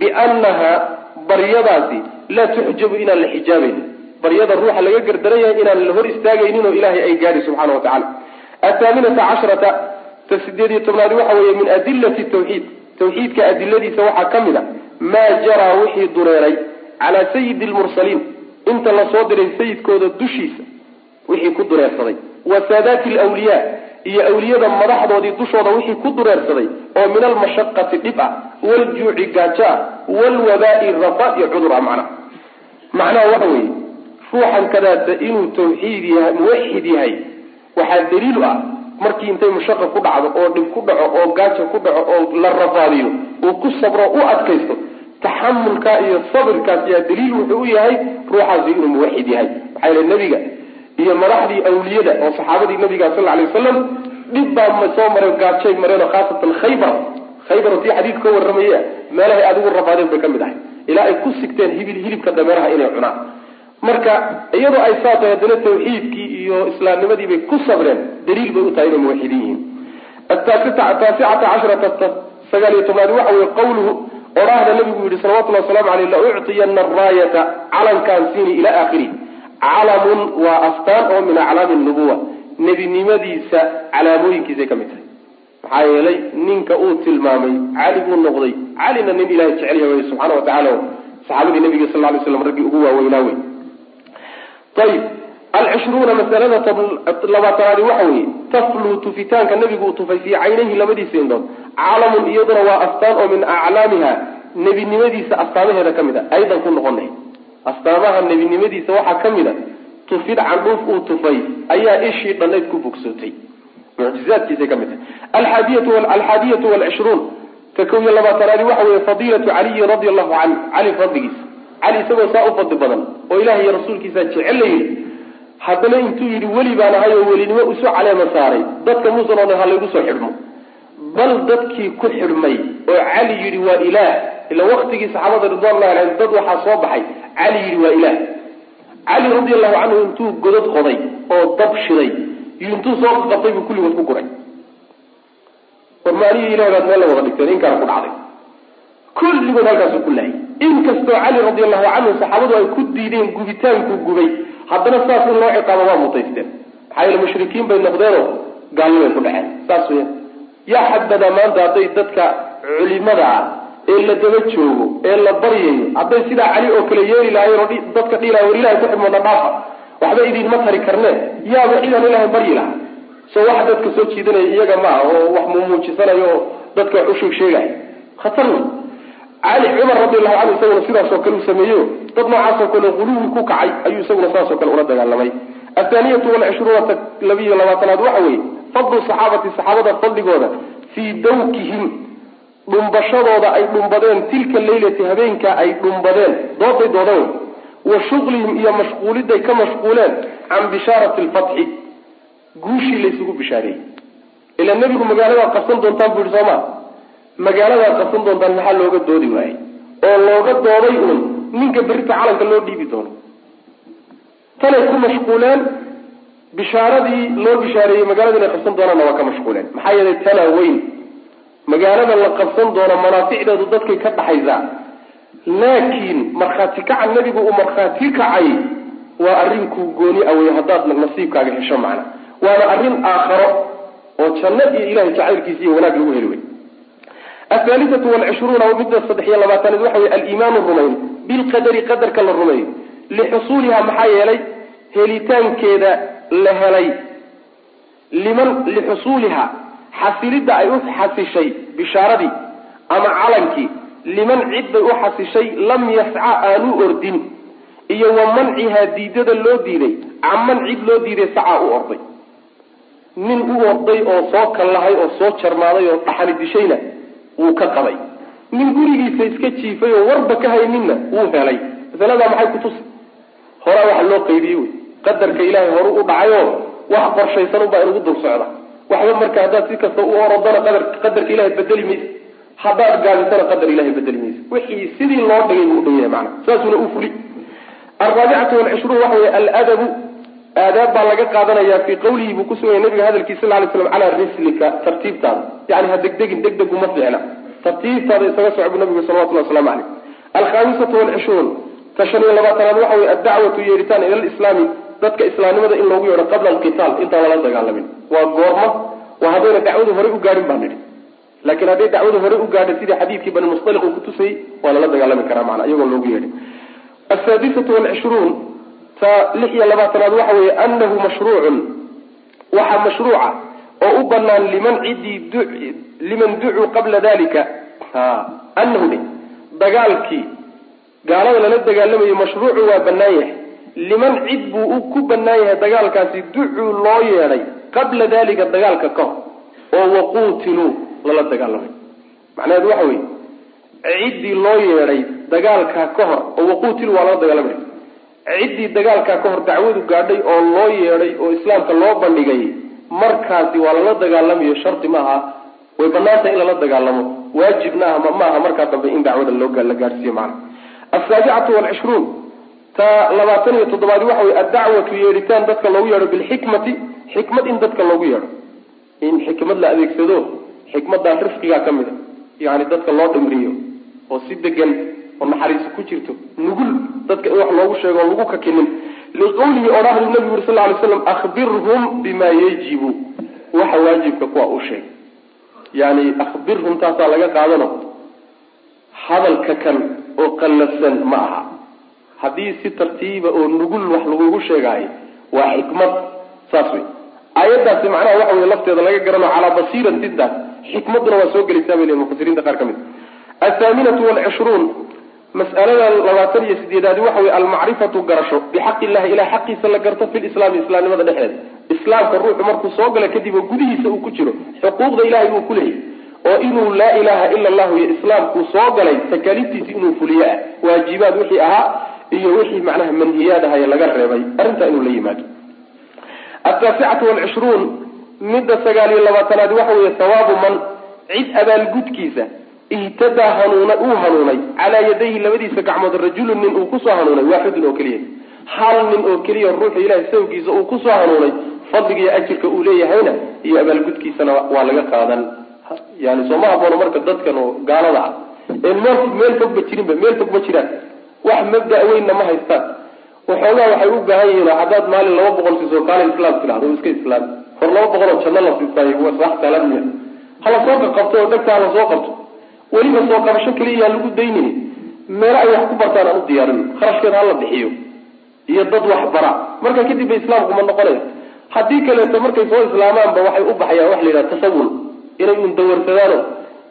biannaha baryadaasi laa tuxjabu inaan la xijaabaynin. Baryada ruuxa laga gardaran inaan la hor istaagaynin oo ilaahay ay gaadhi subxana wa tacala athaaminata casharata ta sideed iyo tobnaadi waxa weeye min adilati tawxiid. Tawxiidka adiladiisa waxaa ka mid a maa jaraa wixii dureeray calaa sayidi lmursaliin inta la soo diray sayidkooda dushiisa wixii ku dureersaday wa saadaati alwliyaa iyo awliyada madaxdoodii dushooda wixii ku dureersaday oo min almashaqati dhib ah waljuuci gaajo ah walwabaa'i rafa iyo cudur ah macnaha. Macnaha waxa weeye ruuxan kadaata inuu tawxiid yahay muwaxid yahay waxaa daliilu ah markii intay mushaqa ku dhacdo oo dhib ku dhaco oo gaajo ku dhaco oo la rafaadiyo uu ku sabro u adkaysto taxamulkaa iyo sabirkaas yaa daliil wuxuu u yahay ruuxaasi inuu muwaxid yahay. Maxaa yele nebiga iyo madaxdii awliyada oo saxaabadii nabiga sal alay wasalam dhib baa soo mareen gaajay mareen oo khaasatan khaybar. Khaybar tii xadiidka ka warramaya meelahay adigu rafaadeen bay ka mid ahay. Ilaa ay ku sigteen hibil hilibka dameeraha inay cunaan. Marka iyadoo ay saa tahay haddana tawxiidkii iyo islaamnimadii bay ku sabreen daliil bay u tahay inay muwaxidiin yihiin. Ataasicata casharata sagaal iyo tobnaad waxa weye qawluhu odhaahda nabigu yihi salawatullahi wasalaamu aleyh la uctiyana araayata calankaan siini ila aakhirih calamun waa astaan oo min aclaami nubuwa. Nebinimadiisa calaamooyinkiisay ka mid tahay. Maxaa yeelay ninka uu tilmaamay cali buu noqday. Calina nin ilahay jecel yahay subxaana wa tacala saxaabadii nabiga sal ly slam raggii ugu waaweynaa wey ayib alcishruuna masalada labaatanaadi waxa weeye tafluu tufitaanka nabigu uu tufay fii caynayhi labadiisa indhood. Calamun iyaduna waa astaan oo min aclaamiha nebinimadiisa astaamaheeda ka mid a aydan ku noqonay astaamaha nebinimadiisa waxaa ka mid a tufid candhuuf uu tufay ayaa ishii dhannayd ku bogsootay mucjizaadkiisay ka mid tahay. Alxaadiyatu walcishruun ka kow iyo labaatanaadi waxa weeye fadiilatu caliyin radi allahu can cali fadligiisa. Cali isagoo saa u fadli badan oo ilaah iyo rasuulkiisa jecel la yidhi. Haddana intuu yidhi weli baan ahay oo welinimo isu caleema saaray dadka odhan ha laygu soo xidhmo bal dadkii ku xidhmay oo cali yidhi waa ilaah. Ila waktigii saxaabada ridwanullahi alayhim dad waxaa soo baxay. Cali yidhi waa ilaah. Cali radi allahu canhu intuu godad qoday oo dab shiday iyo intuu soo qabtay buu kulligood ku guray. Warmaanihi ilahi baad meel la wada dhigteen inkaana ku dhacday. Kulligood halkaasuu ku laayay inkastoo cali radi allahu canhu saxaabadu ay ku diideen gubitaankuu gubay haddana saas in loo ciqaabo waa mutaysteen. Maxaa yeele mushrikiin bay noqdeenoo gaalnimay ku dhaceen. Saas weya yaa xadbadaa maanta hadday dadka culimada ah ee la daba joogo ee la baryayo hadday sidaa cali oo kale yeeli lahaayeen oo dadka dhiilaha war ilahay ku xidmoodna dhaafa. Waxba idinma tari karneen yaaba cidaan ilahay baryi lahaa. Soo waxa dadka soo jiidanaya iyaga maaha oo wax mumuujisanayo oo dadka wax u sheeg sheegaya khatar wey cali cumar radiallahu canhu isaguna sidaasoo kale uu sameeyeyo dad noocaasoo kale huluwi ku kacay ayuu isaguna saasoo kale ula dagaalamay. Athaaniyatu walcishruuna labiyo labaatanaad waxa weeye fadlu saxaabati saxaabada fadligooda fii dawkihim. Dhumbashadooda ay dhumbadeen. Tilka leylati habeenka ay dhumbadeen. Dooday doodeen wa shuqlihim iyo mashquuliday ka mashquuleen can bishaarati lfatxi guushii laysugu bishaareeyey. Ila nebigu magaaladaad qabsan doontaan bu yihi soo ma magaaladaad qabsan doontaan maxaa looga doodi waayey? Oo looga dooday uun ninka berita calanka loo dhiibi doono. Tanay ku mashquuleen bishaaradii loo bishaareeyey magaalada inay qabsan doonaanna waa ka mashquuleen. Maxaa yeelay tana weyn. Magaalada la qabsan doono manaaficdeedu dadkay ka dhaxaysaa laakiin markhaati kaca nebigu uu markhaati kacay waa arrinkuu gooni awey haddaad nasiibkaaga hesho macna. Waana arrin aakharo oo janno iyo ilahay jacaylkiisa iyo wanaag lagu heli wey athaalithatu walcishruuna midda saddex iyo labaatanaad waxa weye aliimaanu rumayn. Bilqadari qadarka la rumeeyo. Lixusuuliha maxaa yeelay helitaankeeda la helay liman lixusuuliha xasilidda ay u xasishay bishaaradii ama calankii liman cid bay u xasishay lam yasca aanu ordin iyo wa mancihaa diidada loo diiday caman cid loo diiday sacaa u orday. Nin u orday oo soo kallahay oo soo jarmaaday oo dhaxani dishayna wuu ka qabay. Nin gurigiisa iska jiifay oo warba ka hayninna wuu helay. Masaladaa maxay kutusi horaa waxa loo qaydiyey wey qadarka ilaahay horu u dhacayoo wax qorshaysan unbaa inugu dul socda. Waxba marka haddaad si kasta u orodana qadar qadarka ilahay bedeli maysa haddaad gaabisana qadar ilahay bedeli maysa wixii sidii loo dhigay buu u dhan yahay saasuna u fuli alraabicatu walcishruun waxa weye aladabu aadaab baa laga qaadanaya fii qawlihi buu kusugaya nabiga hadalkiisa sal lay slam calaa rislika tartiibtaada. Yani ha degdegin degdegu ma fiicna. Tartiibtaada isaga soco nabigu salawatullah waslamu caleyh. Alkhamisatu walcishruun ta iyo labaatanaad waxa weye addacwatu yeeritaan ila lislaami dadka islaamnimada in loogu yeedho qabla alqitaal intaan lala dagaalamin waa goorma waa haddayna dacwadu horey u gaarin baa nidhi. Laakiin hadday dacwada hore u gaadhay sidii xadiidkii bani mustaliq uu kutusayey waa lala dagaalami karaa macnaa iyagoo loogu yeedhay asaadisatu walcishruun ta lix iyo labaatanaad waxa weeye anahu mashruucun. Waxaa mashruuca oo u banaan liman cidii liman ducuu qabla dalika anahu dagaalkii gaalada lala dagaalamayo mashruucu waa banaan yahay liman cid buu ku banaan yahay dagaalkaasi ducuu loo yeedhay qabla dalika dagaalka ka hor oo waquutiluu lala dagaalamay. Macnaheedu waxa weye ciddii loo yeedhay dagaalkaa ka hor oo waquutiluu waa lala dagaalamay. Ciddii dagaalkaa ka hor dacwadu gaadhay oo loo yeedhay oo islaamka loo bandhigay markaasi waa lala dagaalamayo shardi maaha way banaantahay in lala dagaalamo waajibna ah maaha markaa dambe in dacwada loo la gaadhsiiyo macna. Asaabicatu walcishruun ta labaatan iyo toddobaadi waxa wey addacwatu yeedhitaan dadka loogu yeedho bilxikmati xikmad in dadka loogu yeedho. In xikmad la adeegsado xikmadan rifqigaa ka mid a yani dadka loo dhimriyo oo si degan oo naxariis ku jirto nugul dadka in wax loogu sheego lagu kakinin. Liqawlihi odhahdu nabigu uri sal ly slam ahbirhum bima yajibu. Waxa waajibka kuwa u sheeg. Yani ahbirhum taasaa laga qaadano. Hadalka kan oo qallafsan ma aha haddii si tartiiba oo nugul wax lagugu sheegaayo waa xikmad saas wey aayaddaasi macnaha waxa wey lafteeda laga garano calaa basiiran sidaas xikmaduna waa soo gelaysaa bay leeyihiin mufasiriinta qaar ka mid. Athaaminatu walcishruun mas'alada labaatan iyo sideedaadi waxa wey almacrifatu garasho bixaqi illahi ilah xaqiisa la garto fi lislaami islaamnimada dhexdeeda islaamka ruuxu markuu soo gala kadib oo gudihiisa uu ku jiro xuquuqda ilahay uu ku leeyahy oo inuu laa ilaha ila allahu iyo islaamkuu soo galay takaaliiftiisi inuu fuliyo ah waajibaad wixii ahaa iyo wixii macnaha manhiyaad ahaye laga reebay arrintaa inuu la yimaado. Ataasicatu walcishruun midda sagaal iyo labaatanaadi waxa weeye hawaabu man cid abaalgudkiisa ihtadaa hanuuna uu hanuunay calaa yadayhi labadiisa gacmood rajulun nin uu ku soo hanuunay waaxidun oo keliya. Hal nin oo keliya ruuxa ilahay sawgiisa uu ku soo hanuunay fadliga iyo ajirka uu leeyahayna iyo abaalgudkiisana waa laga qaadan. Yani sooma haboono marka dadkan oo gaalada ah. Een meel meel fogba jirinba meel fogba jiraan wax mabda weynna ma haystaan. Waxoogaa waxay u baahan yihiin haddaad maalin laba boqol siiso kaale islaam tidhahdo iska islaam. Hor laba boqol oo janno la siisaayo waa sax salaamiya hala soo qaqabto oo dhegta hala soo qabto. Weliba soo qabasho keliya lagu daynini meelo ay wax ku bartaan aan u diyaarin. Kharashkeeda hala bixiyo. Iyo dad wax bara. Marka kadib ba islaamku ma noqonaya haddii kaleeto markay soo islaamaanba waxay u baxayaan wax la yidhaha tasawul. Inay un dawarsadaano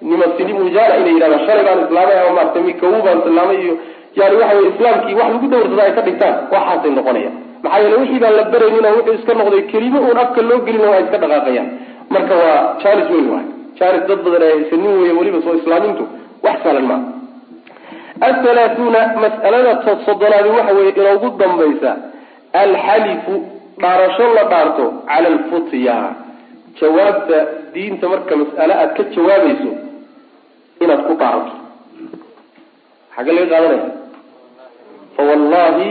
nimasini mujaala inay yidhahdaan shalay baan islaamay ama maarata mikawu baan islaamay iyo yani waxa wey islaamkii wax lagu dawarsada ay ka dhigtaan waxaasay noqonayaan maxaa yeele wixii baan la baraynin oo wuxuu iska noqday kelimo uun afka loo gelin waa iska dhaqaaqayaan. Marka waa jaalis weyn waay. Jaalis dad badan ay haysanin weeye weliba soo islaamintu wax sahlan maa athalaathuuna mas'alada soddonaadi waxa weeye inoogu dambaysa alxalifu dhaarasho la dhaarto cala alfutya jawaabta diinta marka mas'ale aad ka jawaabayso inaad ku dhaarato xagge laga qaadanaya fawallahi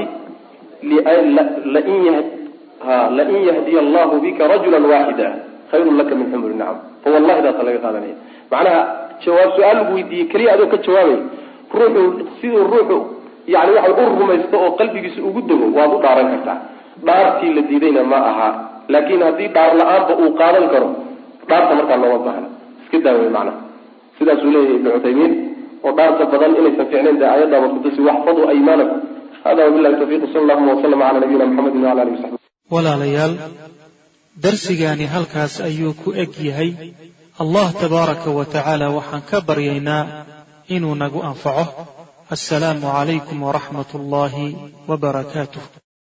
lain yahdiya allahu bika rajula waaxida khayrun laka min xumri nacam fawallahi daasa laga qaadanaya macnaha jawaab su'aal lagu weydiiyey keliya adoo ka jawaabay ruuxu siduu ruuxu yani waxa u rumaysto oo qalbigiisa ugu dego waad u dhaaran kartaa. Dhaartii la diidayna ma aha laakin haddii dhaar la'aanba uu qaadan karo dhaarta markaa looma baahna iska daawey macnaha. Sidaasuu leeyahay ibnu cuthaymiin oo dhaarta badan inaysan ficnayn dee ayaddaaba kutusi waxfaduu aymaanakum hada wabillahi tawfiiq sal allahuma waslama cala nabiyina muxamedin wala alihi wasaxbi walaalayaal darsigaani halkaas ayuu ku eg yahay. Allah tabaaraka wa tacaala waxaan ka baryaynaa inuu nagu anfaco. Assalaamu calaykum waraxmat ullaahi wabarakaatuh